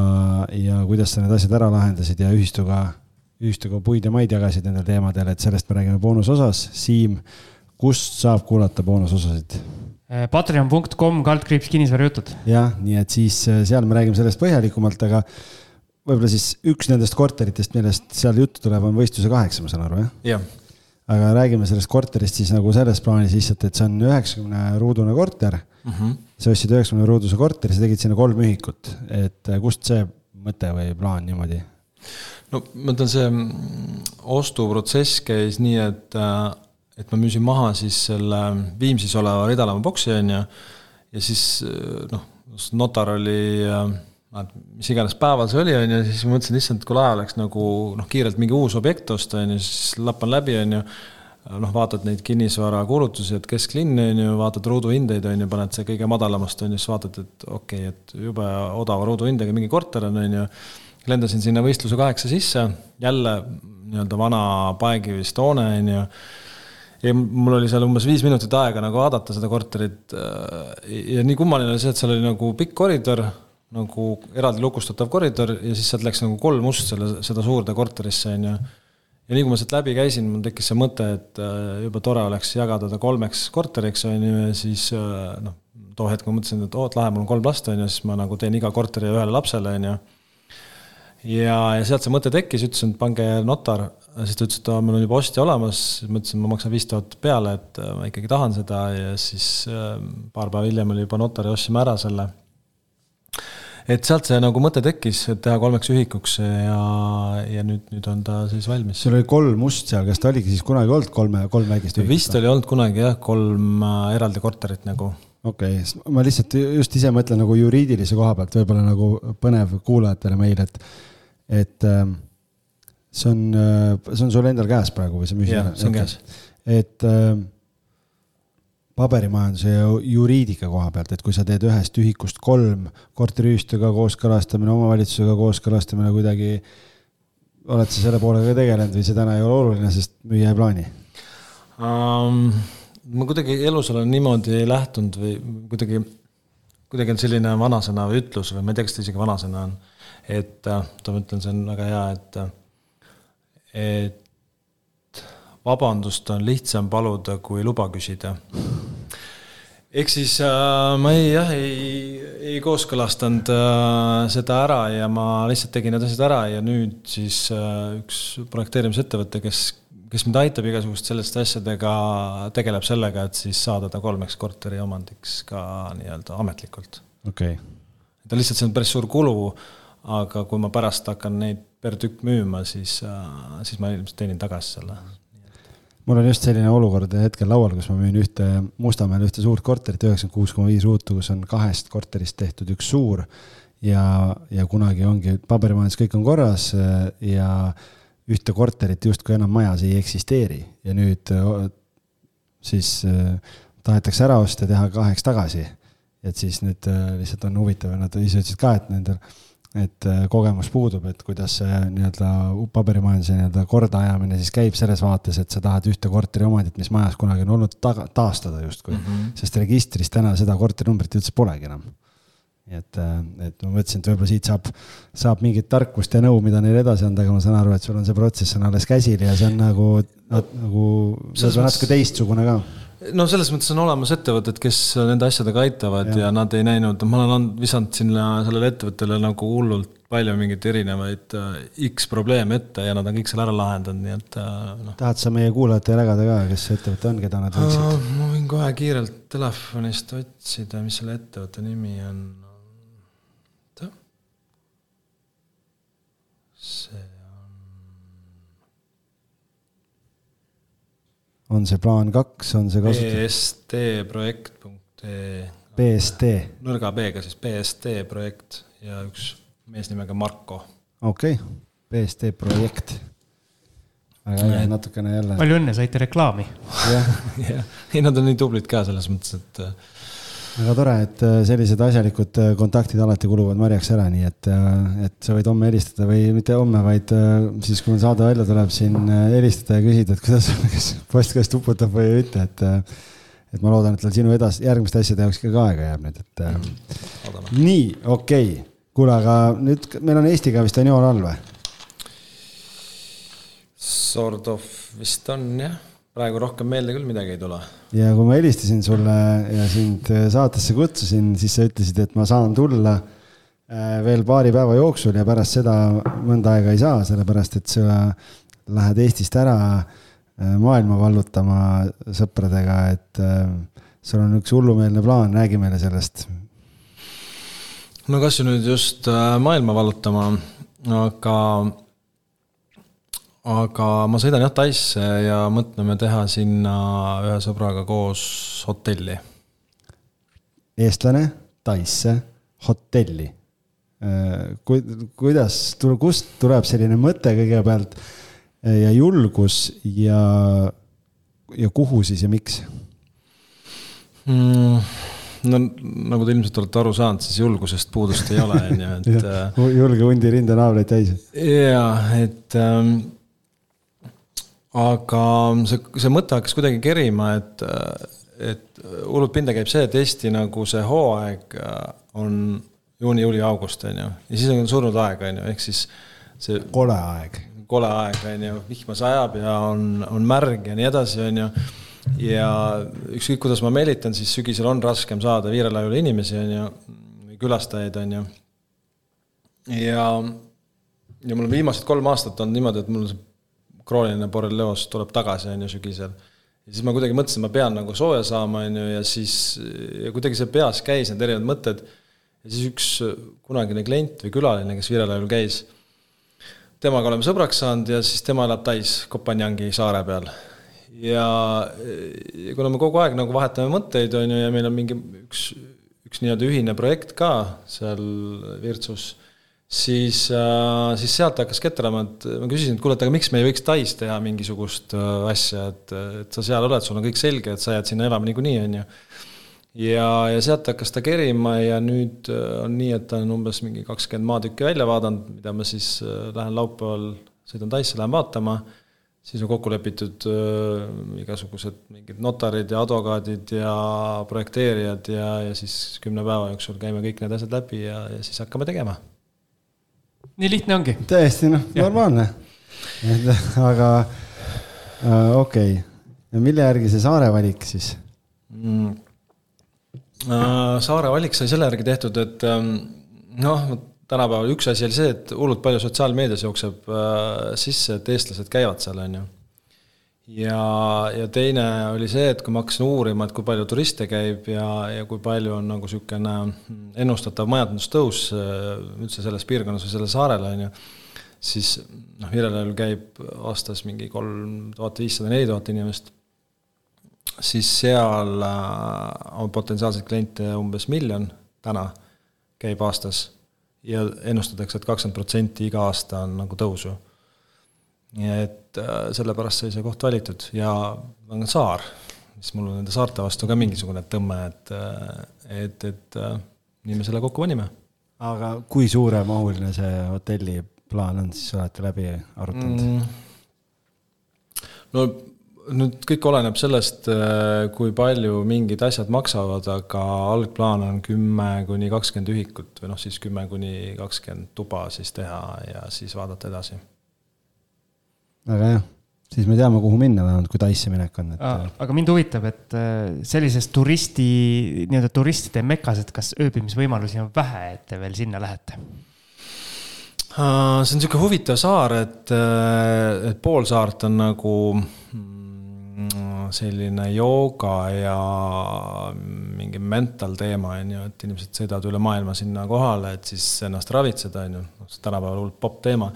ja kuidas sa need asjad ära lahendasid ja ühistuga, ühistuga puid ja maid jagasid nendel teemadel, et sellest me räägime boonusosas. Siim, kust saab kuulata boonusosasid? Eh, Patreon.com kaldkriips kinnisvarajutud. jah, nii et siis eh, seal me räägime sellest põhjalikumalt, aga võib-olla siis üks nendest korteritest, millest seal juttu tuleb, on võistluse kaheksa, ma saan aru, jah? jah. aga räägime sellest korterist siis nagu selles plaanis lihtsalt, et see on üheksakümne ruudune korter mm. -hmm. sa ostsid üheksakümne ruuduse korteri, sa tegid sinna kolm ühikut, et eh, kust see mõte või plaan niimoodi? No ma ütlen, see mm, ostuprotsess käis nii, et äh, et ma müüsin maha siis selle Viimsis oleva Ridalamaa boksi, on ju, ja siis noh, notar oli mis iganes päeval see oli, on ju, siis ma mõtlesin, issand, kui lahe oleks nagu noh, kiirelt mingi uus objekt osta, on ju, siis lappan läbi, on ju, noh, vaatad neid kinnisvarakuulutusi, et kesklinn, on ju, vaatad ruuduhindeid, on ju, paned see kõige madalamast, on ju, siis vaatad, et okei okay,, et jube odava ruuduhindega mingi korter on, on ju, lendasin sinna võistluse kaheksa sisse, jälle nii-öelda vana paegivist hoone, on ju ja mul oli seal umbes viis minutit aega nagu vaadata seda korterit. Äh, ja nii kummaline oli see, et seal oli nagu pikk koridor, nagu eraldi lukustatav koridor ja siis sealt läks nagu kolm ust selle, seda suurde korterisse, on ju. ja nii kui ma sealt läbi käisin, mul tekkis see mõte, et äh, jube tore oleks jagada ta kolmeks korteriks, on ju, ja siis äh, noh, too hetk ma mõtlesin, et oot, lahe, mul on kolm last, on ju, siis ma nagu teen iga korteri ühele lapsele, on ju ja, ja sealt see mõte tekkis, ütlesin, et pange notar siis ta ütles, et mul on juba ostja olemas, ma ütlesin, ma maksan viis tuhat peale, et äh, ma ikkagi tahan seda ja siis äh, paar päeva hiljem oli juba notari, ostsime ära selle. et sealt see nagu mõte tekkis, et teha kolmeks ühikuks ja, ja nüüd, nüüd on ta siis valmis. sul oli kolm must seal, kas ta oligi siis kunagi olnud kolme, kolm väikest ühikut? vist oli olnud kunagi jah, kolm äh, eraldi korterit nagu okei okay., ma lihtsalt just ise mõtlen nagu juriidilise koha pealt, võib-olla nagu põnev kuulajatele meil, et, et äh, see on, äh, see on sul endal käes praegu või see müüs? jah, see on käes. et äh, paberimajanduse ja juriidika koha pealt, et kui sa teed ühest ühikust kolm, korteriühistega kooskõlastamine, omavalitsusega kooskõlastamine kuidagi, oled sa selle poolega ka tegelenud või see täna ei ole oluline, sest müüa ei plaani um,? Ma kuidagi elus olen niimoodi lähtunud või kuidagi, kuidagi on selline vanasõna või ütlus või ma ei tea, kas ta isegi vanasõna on, et, oota ma ütlen, see on väga hea, et et vabandust on lihtsam paluda, kui luba küsida. ehk siis äh, ma ei, jah, ei, ei kooskõlastanud äh, seda ära ja ma lihtsalt tegin need asjad ära ja nüüd siis äh, üks projekteerimisettevõte, kes, kes mind aitab igasugust selliste asjadega, tegeleb sellega, et siis saada ta kolmeks korteri omandiks ka nii-öelda ametlikult. okei okay.. ta lihtsalt, see on päris suur kulu, aga kui ma pärast hakkan neid per tükk müüma, siis äh,, siis ma ilmselt teenin tagasi selle mul on just selline olukord hetkel laual, kus ma müün ühte Mustamäel ühte suurt korterit, üheksakümmend kuus koma viis ruutu, kus on kahest korterist tehtud üks suur. ja, ja kunagi ongi paberimajandus, kõik on korras ja ühte korterit justkui enam majas ei eksisteeri ja nüüd siis tahetakse ära osta ja teha kaheks tagasi. et siis nüüd lihtsalt on huvitav ja nad ise ütlesid ka, et nendel et äh, kogemus puudub, et kuidas see nii-öelda paberimajanduse nii-öelda kordaajamine siis käib selles vaates, et sa tahad ühte korteriomandit, mis majas kunagi on olnud, taga, taastada justkui mm. -hmm. sest registris täna seda korterinumbrit üldse polegi enam. Nii et, äh, et ma mõtlesin, et võib-olla siit saab, saab mingit tarkust ja nõu, mida neile edasi anda, aga ma saan aru, et sul on see protsess on alles käsil ja see on nagu, nagu võib-olla natuke teistsugune ka no selles mõttes on olemas ettevõtted, kes nende asjadega aitavad ja, ja nad ei näinud, ma olen visanud sinna sellele ettevõttele nagu hullult palju mingeid erinevaid äh, X probleeme ette ja nad on kõik selle ära lahendanud, nii et äh, noh. tahad sa meie kuulajatele jagada ka, kes see ettevõte on, keda nad võiksid ma võin kohe kiirelt telefonist otsida, mis selle ettevõtte nimi on. see on see plaan kaks, on see kasutatud? bstprojekt.ee. BST. nõrga B-ga siis BST projekt ja üks mees nimega Marko. okei okay., BST projekt. väga äge, natukene jälle. palju õnne, saite reklaami. jah, jah, ei nad on nii tublid ka selles mõttes, et väga tore, et äh, sellised asjalikud äh, kontaktid alati kuluvad marjaks ära, nii et, äh, et sa võid homme helistada või mitte homme, vaid siis, kui meil saade välja tuleb, siin helistada ja küsida, et kuidas kas postkast uputab või ei ütle, et. et ma loodan, et tal sinu edas, järgmiste asjade jaoks ka aega jääb nüüd, et nii, okei okay., kuule, aga nüüd meil on Eestiga vist on joon all või? Sort of vist on jah praegu rohkem meelde küll midagi ei tule. ja kui ma helistasin sulle ja sind saatesse kutsusin, siis sa ütlesid, et ma saan tulla äh, veel paari päeva jooksul ja pärast seda mõnda aega ei saa, sellepärast et sa lähed Eestist ära äh, maailma vallutama sõpradega, et äh, sul on üks hullumeelne plaan, räägi meile sellest. no kas nüüd just maailma vallutama, aga aga ma sõidan jah Taisse ja mõtleme teha sinna ühe sõbraga koos hotelli. eestlane Taisse hotelli. Äh, ku-, kuidas, kust tuleb selline mõte kõigepealt ja julgus ja, ja kuhu siis ja miks mm.? no nagu te ilmselt olete aru saanud, siis julgusest puudust ei ole, on ju, et äh, julge hundi rindanaabreid täis. jaa, et ähm, aga see, see mõte hakkas kuidagi kerima, et, et hullult pinda käib see, et Eesti nagu see hooaeg on juuni, juuli, august, on ju. ja siis on surnud aeg, on ju, ehk siis see. kole aeg. kole aeg, on ju, vihma sajab ja on, on märg ja nii edasi, on ju. ja ükskõik, kuidas ma meelitan, siis sügisel on raskem saada Viirelaiule inimesi, on ju, külastajaid, on ju. ja, ja mul on viimased kolm aastat olnud niimoodi, et mul see krooniline borrelioos tuleb tagasi, on ju, sügisel. ja siis ma kuidagi mõtlesin, ma pean nagu sooja saama, on ju, ja siis, ja kuidagi see peas käis need erinevad mõtted. ja siis üks kunagine klient või külaline, kes Virelaiul käis, temaga oleme sõbraks saanud ja siis tema elab Tais Kopanjangi saare peal. ja, ja kuna me kogu aeg nagu vahetame mõtteid, on ju, ja meil on mingi üks, üks nii-öelda ühine projekt ka seal Virtsus siis, äh, siis sealt hakkas ketrama, et ma küsisin, et kuule, et aga miks me ei võiks Tais teha mingisugust äh, asja, et, et sa seal oled, sul on kõik selge, et sa jääd sinna elama niikuinii, on ju. ja, ja sealt hakkas ta kerima ja nüüd äh, on nii, et ta on umbes mingi kakskümmend maatükki välja vaadanud, mida ma siis lähen laupäeval, sõidan Taisse, lähen vaatama, siis on kokku lepitud äh, igasugused mingid notarid ja advokaadid ja projekteerijad ja, ja siis kümne päeva jooksul käime kõik need asjad läbi ja, ja siis hakkame tegema nii lihtne ongi. täiesti noh, normaalne. aga äh, okei okay., mille järgi see saare valik siis mm.? Äh, saare valik sai selle järgi tehtud, et ähm, noh, tänapäeval üks asi oli see, et hullult palju sotsiaalmeedias jookseb äh, sisse, et eestlased käivad seal, on ju. Ja, ja teine oli see, et kui ma hakkasin uurima, et kui palju turiste käib ja, ja kui palju on nagu niisugune ennustatav majandustõus äh, üldse selles piirkonnas või sellel saarel, on ju, siis noh, Virelaiul käib aastas mingi kolm tuhat viissada, neli tuhat inimest siis seal äh, on potentsiaalseid kliente umbes miljon täna, käib aastas. ja ennustatakse et, et kakskümmend protsenti iga aasta on nagu tõusu. Nii et äh, sellepärast sai see koht valitud ja on saar, siis mul on nende saarte vastu ka mingisugune tõmme, et, äh, et, et nii me selle kokku panime. aga kui suuremahuline see hotelli plaan on, siis olete läbi arutanud mm.? no nüüd kõik oleneb sellest, äh, kui palju mingid asjad maksavad, aga algplaan on kümme kuni kakskümmend ühikut või noh, siis kümme kuni kakskümmend tuba siis teha ja siis vaadata edasi. Väga hea, siis me teame, kuhu minna vähemalt, kui Taisse minek on, et. aga mind huvitab, et äh, sellises turisti, nii-öelda turistide mekas, et kas ööbimisvõimalusi on vähe, et te veel sinna lähete? Äh, see on niisugune huvitav saar, et, et pool saart on nagu selline jooga ja mingi mental teema, on ju, et inimesed sõidavad üle maailma sinna kohale, et siis ennast ravitseda, on ju, noh, tänapäeval hull popp teema.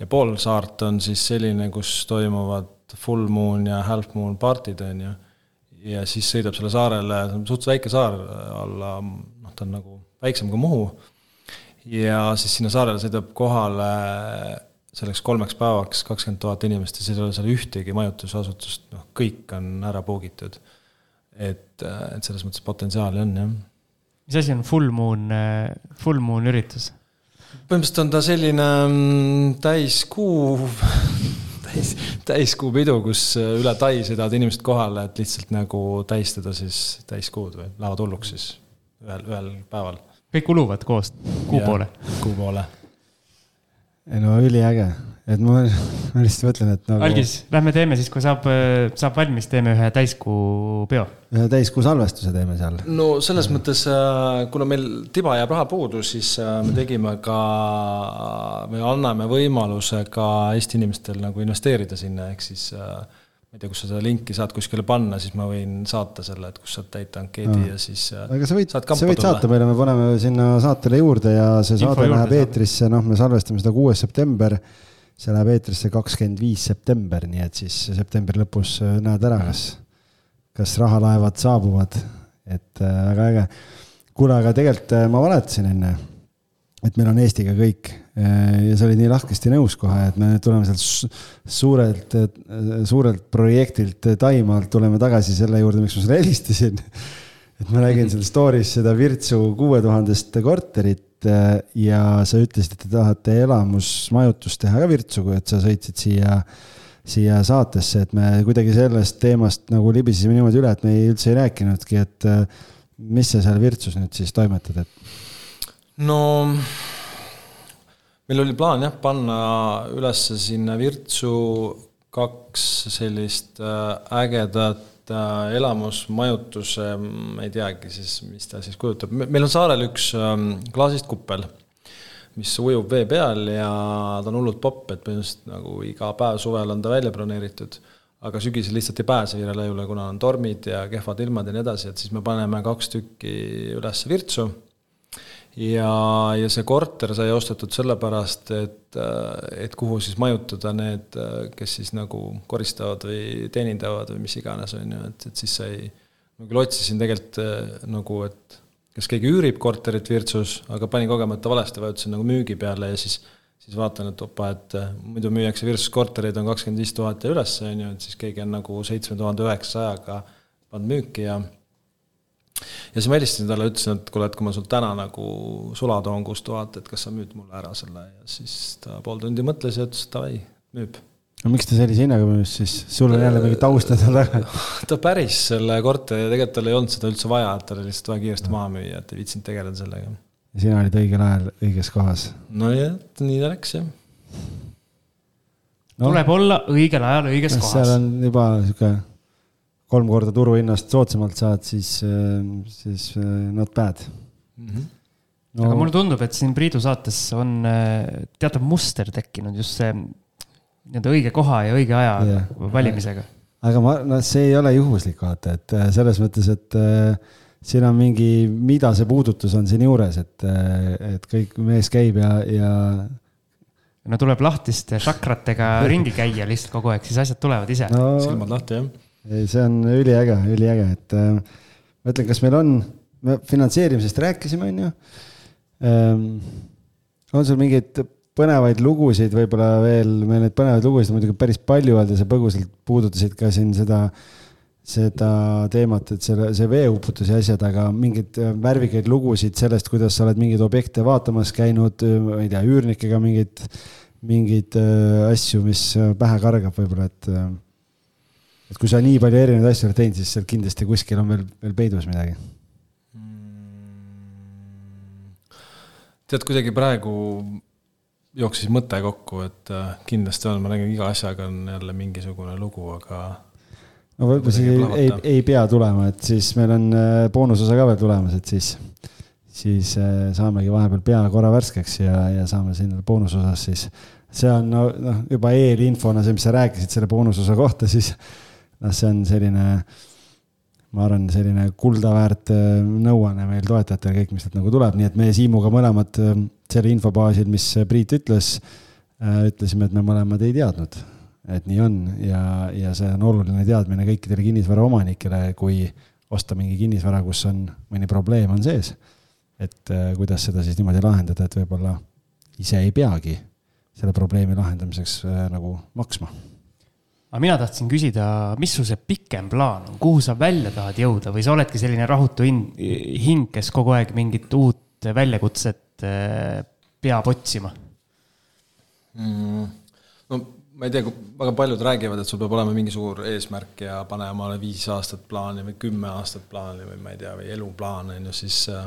Ja pool saart on siis selline, kus toimuvad full moon ja half moon partid, on ju. ja siis sõidab selle saarele, see on suhteliselt väike saar alla, noh, ta on nagu väiksem kui Muhu. ja siis sinna saarele sõidab kohale selleks kolmeks päevaks kakskümmend tuhat inimest ja siis ei ole seal ühtegi majutusasutust, noh, kõik on ära puugitud. et, et selles mõttes potentsiaali on, jah. mis asi on full moon, full moon üritus? Põhimõtteliselt on ta selline mm, täiskuu täis, täiskuu pidu, kus üle Tai sõidavad inimesed kohale, et lihtsalt nagu tähistada siis täiskuud või lähevad hulluks siis ühel, ühel päeval. kõik kuluvad koos kuu poole? kuu poole ei no üliäge, et ma, ma lihtsalt mõtlen, et nagu. algis, lähme teeme siis, kui saab, saab valmis, teeme ühe täiskuu peo. ühe täiskuu salvestuse teeme seal. no selles ja. mõttes, äh, kuna meil tiba jääb raha puudu, siis äh, me tegime ka, me anname võimaluse ka Eesti inimestel nagu investeerida sinna, ehk siis äh, ma ei tea, kus sa seda linki saad kuskile panna, siis ma võin saata selle, et kus saad täita ankeedi no. ja siis. Äh, aga sa võid, sa võid saata meile, me paneme sinna saatele juurde ja see Info saade läheb eetrisse, noh, me salvestame seda kuues september. See läheb eetrisse kakskümmend viis september, nii et siis septembri lõpus äh, näed ära, kas, kas rahalaevad saabuvad, et äh, väga äge. kuule, aga tegelikult ma valetasin enne et meil on Eestiga kõik ja sa olid nii lahkesti nõus kohe, et me tuleme sealt suurelt, suurelt projektilt Taimaalt, tuleme tagasi selle juurde, miks ma sulle helistasin. et ma nägin seal story's seda Virtsu kuuetuhandest korterit ja sa ütlesid, et te tahate elamusmajutust teha ka Virtsu, kui et sa sõitsid siia, siia saatesse, et me kuidagi sellest teemast nagu libisesime niimoodi üle, et me ei, üldse ei rääkinudki, et mis sa seal Virtsus nüüd siis toimetad, et? No meil oli plaan jah, panna üles sinna Virtsu kaks sellist äh, ägedat äh, elamusmajutuse, ma ei teagi siis, mis ta siis kujutab, meil on saarel üks ähm, klaasist kuppel, mis ujub vee peal ja ta on hullult popp, et põhimõtteliselt nagu iga päev suvel on ta välja broneeritud aga sügisel lihtsalt ei pääse Viire-Laiule, kuna on tormid ja kehvad ilmad ja nii edasi, et siis me paneme kaks tükki üles Virtsu ja, ja see korter sai ostetud sellepärast, et, et kuhu siis majutada need, kes siis nagu koristavad või teenindavad või mis iganes, on ju, et, et siis sai, ma küll otsisin tegelikult nagu, et kas keegi üürib korterit Virtsus, aga panin kogemata valesti, vajutasin nagu müügi peale ja siis siis vaatan, et opa, et muidu müüakse Virtsus kortereid on kakskümmend viis tuhat ja üles, on ju, et siis keegi on nagu seitsme tuhande üheksasajaga pannud müüki ja ja siis ma helistasin talle, ütlesin, et kuule, et kui ma sul täna nagu sula toon kuus tuhat, et kas sa müüd mulle ära selle ja siis ta pool tundi mõtles ja ütles, et davai, müüb. no miks ta sellise hinnaga müüs siis, sul on jälle mingi tausta seal taga? ta päris selle korteri ja tegelikult tal ei olnud seda üldse vaja, et tal oli lihtsalt vaja kiiresti maha müüa, et ei viitsinud tegeleda sellega. ja sina olid õigel ajal õiges kohas? nojah, nii ta läks jah no.. tuleb olla õigel ajal õiges kohas. seal on juba sihuke kolm korda turuhinnast soodsamalt saad, siis, siis not bad mm. -hmm. No, aga mulle tundub, et siin Priidu saates on teatav muster tekkinud just see nii-öelda õige koha ja õige aja yeah. valimisega. aga ma, no see ei ole juhuslik, vaata, et selles mõttes, et äh, siin on mingi, mida see puudutus on siin juures, et, et kõik mees käib ja, ja. no tuleb lahtiste šakratega ringi käia lihtsalt kogu aeg, siis asjad tulevad ise no,. silmad lahti, jah. Ei, see on üliäge, üliäge, et äh, ma ütlen, kas meil on, me finantseerimisest rääkisime, on ju ähm,. on sul mingeid põnevaid lugusid võib-olla veel, meil neid põnevaid lugusid muidugi päris palju olnud ja sa põgusalt puudutasid ka siin seda äh, seda teemat, et selle, see veeuputus ja asjad, aga mingeid äh, värvikaid lugusid sellest, kuidas sa oled mingeid objekte vaatamas käinud, äh, ma ei tea, üürnikega mingeid, mingeid äh, asju, mis pähe kargab võib-olla, et. Et kui sa nii palju erinevaid asju oled teinud, siis seal kindlasti kuskil on veel, veel peidus midagi tead, kuidagi praegu jooksis mõte kokku, et kindlasti on, ma nägin, iga asjaga on jälle mingisugune lugu, aga no võib-olla siis ei, ei, ei pea tulema, et siis meil on äh, boonusosa ka veel tulemas, et siis, siis äh, saamegi vahepeal pea korra värskeks ja, ja saame sinna boonusosas siis. see on noh no, juba eelinfona see, mis sa rääkisid selle boonusosa kohta, siis noh, see on selline, ma arvan, selline kulda väärt äh, nõuanne meil toetajatele, kõik, mis sealt nagu tuleb, nii et meie Siimuga mõlemad selle info baasil, mis Priit ütles, ütlesime, et me mõlemad ei teadnud et nii on ja, ja see on oluline teadmine kõikidele kinnisvara omanikele, kui osta mingi kinnisvara, kus on mõni probleem on sees. et äh, kuidas seda siis niimoodi lahendada, et võib-olla ise ei peagi selle probleemi lahendamiseks äh, nagu maksma. Aga mina tahtsin küsida, mis sul see pikem plaan on, kuhu sa välja tahad jõuda või sa oledki selline rahutu hing, kes kogu aeg mingit uut väljakutset äh, peab otsima mm.? no ma ei tea, väga paljud räägivad, et sul peab olema mingi suur eesmärk ja pane omale viis aastat plaani või kümme aastat plaani või ma ei tea, või eluplaan, on ju, siis äh,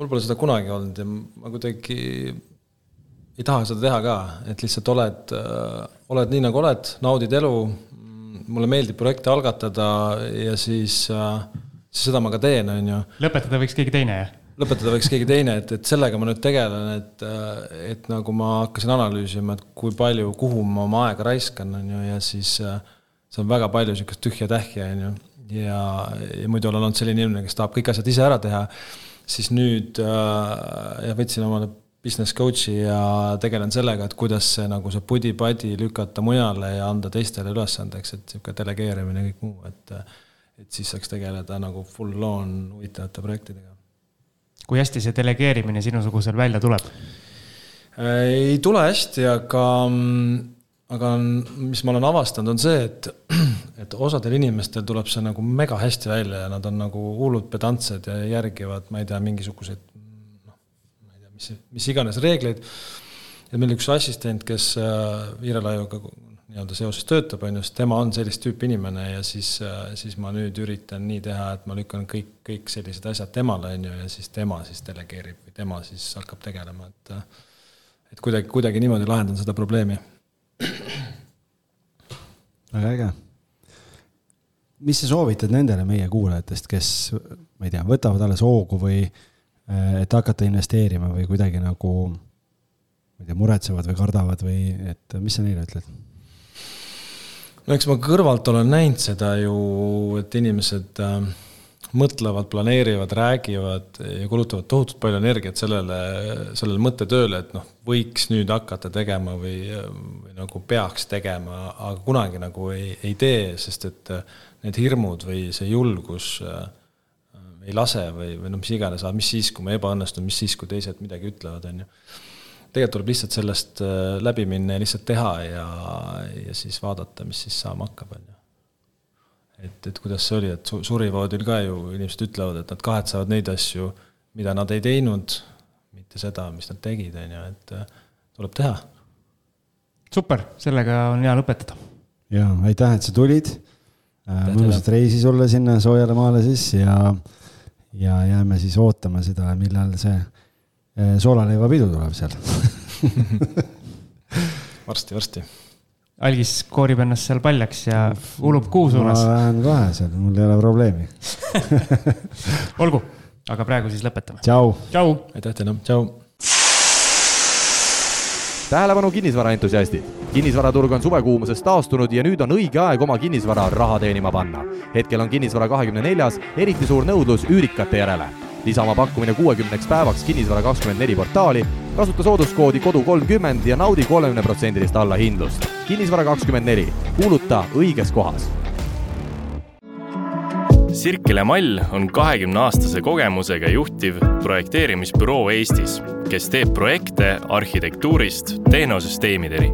mul pole seda kunagi olnud ja ma kuidagi ei taha seda teha ka, et lihtsalt oled äh,, oled nii, nagu oled, naudid elu, mulle meeldib projekte algatada ja siis äh,, siis seda ma ka teen, on ju. lõpetada võiks keegi teine, jah? lõpetada võiks keegi teine, et, et sellega ma nüüd tegelen, et, et nagu ma hakkasin analüüsima, et kui palju, kuhu ma oma aega raiskan, on ju, ja siis see on väga palju niisugust tühja-tähja, on ju. ja, ja muidu olen olnud selline inimene, kes tahab kõik asjad ise ära teha, siis nüüd ja võtsin omale business coach'i ja tegelen sellega, et kuidas see nagu see pudi-padi lükata mujale ja anda teistele ülesandeks, et niisugune delegeerimine ja kõik muu, et et siis saaks tegeleda nagu full on huvitavate projektidega kui hästi see delegeerimine sinusugusel välja tuleb? ei tule hästi, aga, aga mis ma olen avastanud, on see, et, et osadel inimestel tuleb see nagu mega hästi välja ja nad on nagu hullult pedantsed ja järgivad, ma ei tea, mingisuguseid noh, ma ei tea, mis, mis iganes reegleid. ja meil üks assistent, kes äh, Viire Laiuga nii-öelda seoses töötab, on ju, siis tema on sellist tüüpi inimene ja siis, siis ma nüüd üritan nii teha, et ma lükkan kõik, kõik sellised asjad temale, on ju, ja siis tema siis delegeerib või tema siis hakkab tegelema, et et kuidagi, kuidagi niimoodi lahendan seda probleemi. väga äge. mis sa soovitad nendele meie kuulajatest, kes, ma ei tea, võtavad alles hoogu või et hakata investeerima või kuidagi nagu ma ei tea, muretsevad või kardavad või et mis sa neile ütled? no eks ma kõrvalt olen näinud seda ju, et inimesed äh, mõtlevad, planeerivad, räägivad ja kulutavad tohutult palju energiat sellele, sellele mõttetööle, et noh, võiks nüüd hakata tegema või, või nagu peaks tegema, aga kunagi nagu ei, ei tee, sest et äh, need hirmud või see julgus äh, ei lase või, või noh, mis iganes, mis siis, kui ma ebaõnnestun, mis siis, kui teised midagi ütlevad, on ju tegelikult tuleb lihtsalt sellest äh, läbi minna ja lihtsalt teha ja, ja siis vaadata, mis siis saama hakkab, on ju. et, et kuidas see oli, et surivoodil ka ju inimesed ütlevad, et nad kahetsevad neid asju, mida nad ei teinud, mitte seda, mis nad tegid, on ju, et äh, tuleb teha. super, sellega on hea lõpetada. ja aitäh, et sa tulid. Äh, mõnusat reisi sulle sinna soojale maale siis ja, ja jääme siis ootama seda, millal see soolaleivapidu tuleb seal varsti, varsti. algis koorib ennast seal paljaks ja ulub kuu suunas ma. lähen kohe seal, mul ei ole probleemi. olgu, aga praegu siis lõpetame. tšau. tšau. aitäh teile, tšau tähelepanu kinnisvaraentusiastid, kinnisvaraturg on suvekuumusest taastunud ja nüüd on õige aeg oma kinnisvara raha teenima panna. hetkel on kinnisvara kahekümne neljas eriti suur nõudlus üürikate järele. lisa oma pakkumine kuuekümneks päevaks Kinnisvara kakskümmend neli portaali, kasuta sooduskoodi kodu kolmkümmend ja naudi kolmekümneprotsendilist allahindlust. kinnisvara kakskümmend neli, kuuluta õiges kohas Sirkele Mall on kahekümne aastase kogemusega juhtiv projekteerimisbüroo Eestis, kes teeb projekte arhitektuurist tehnosüsteemideni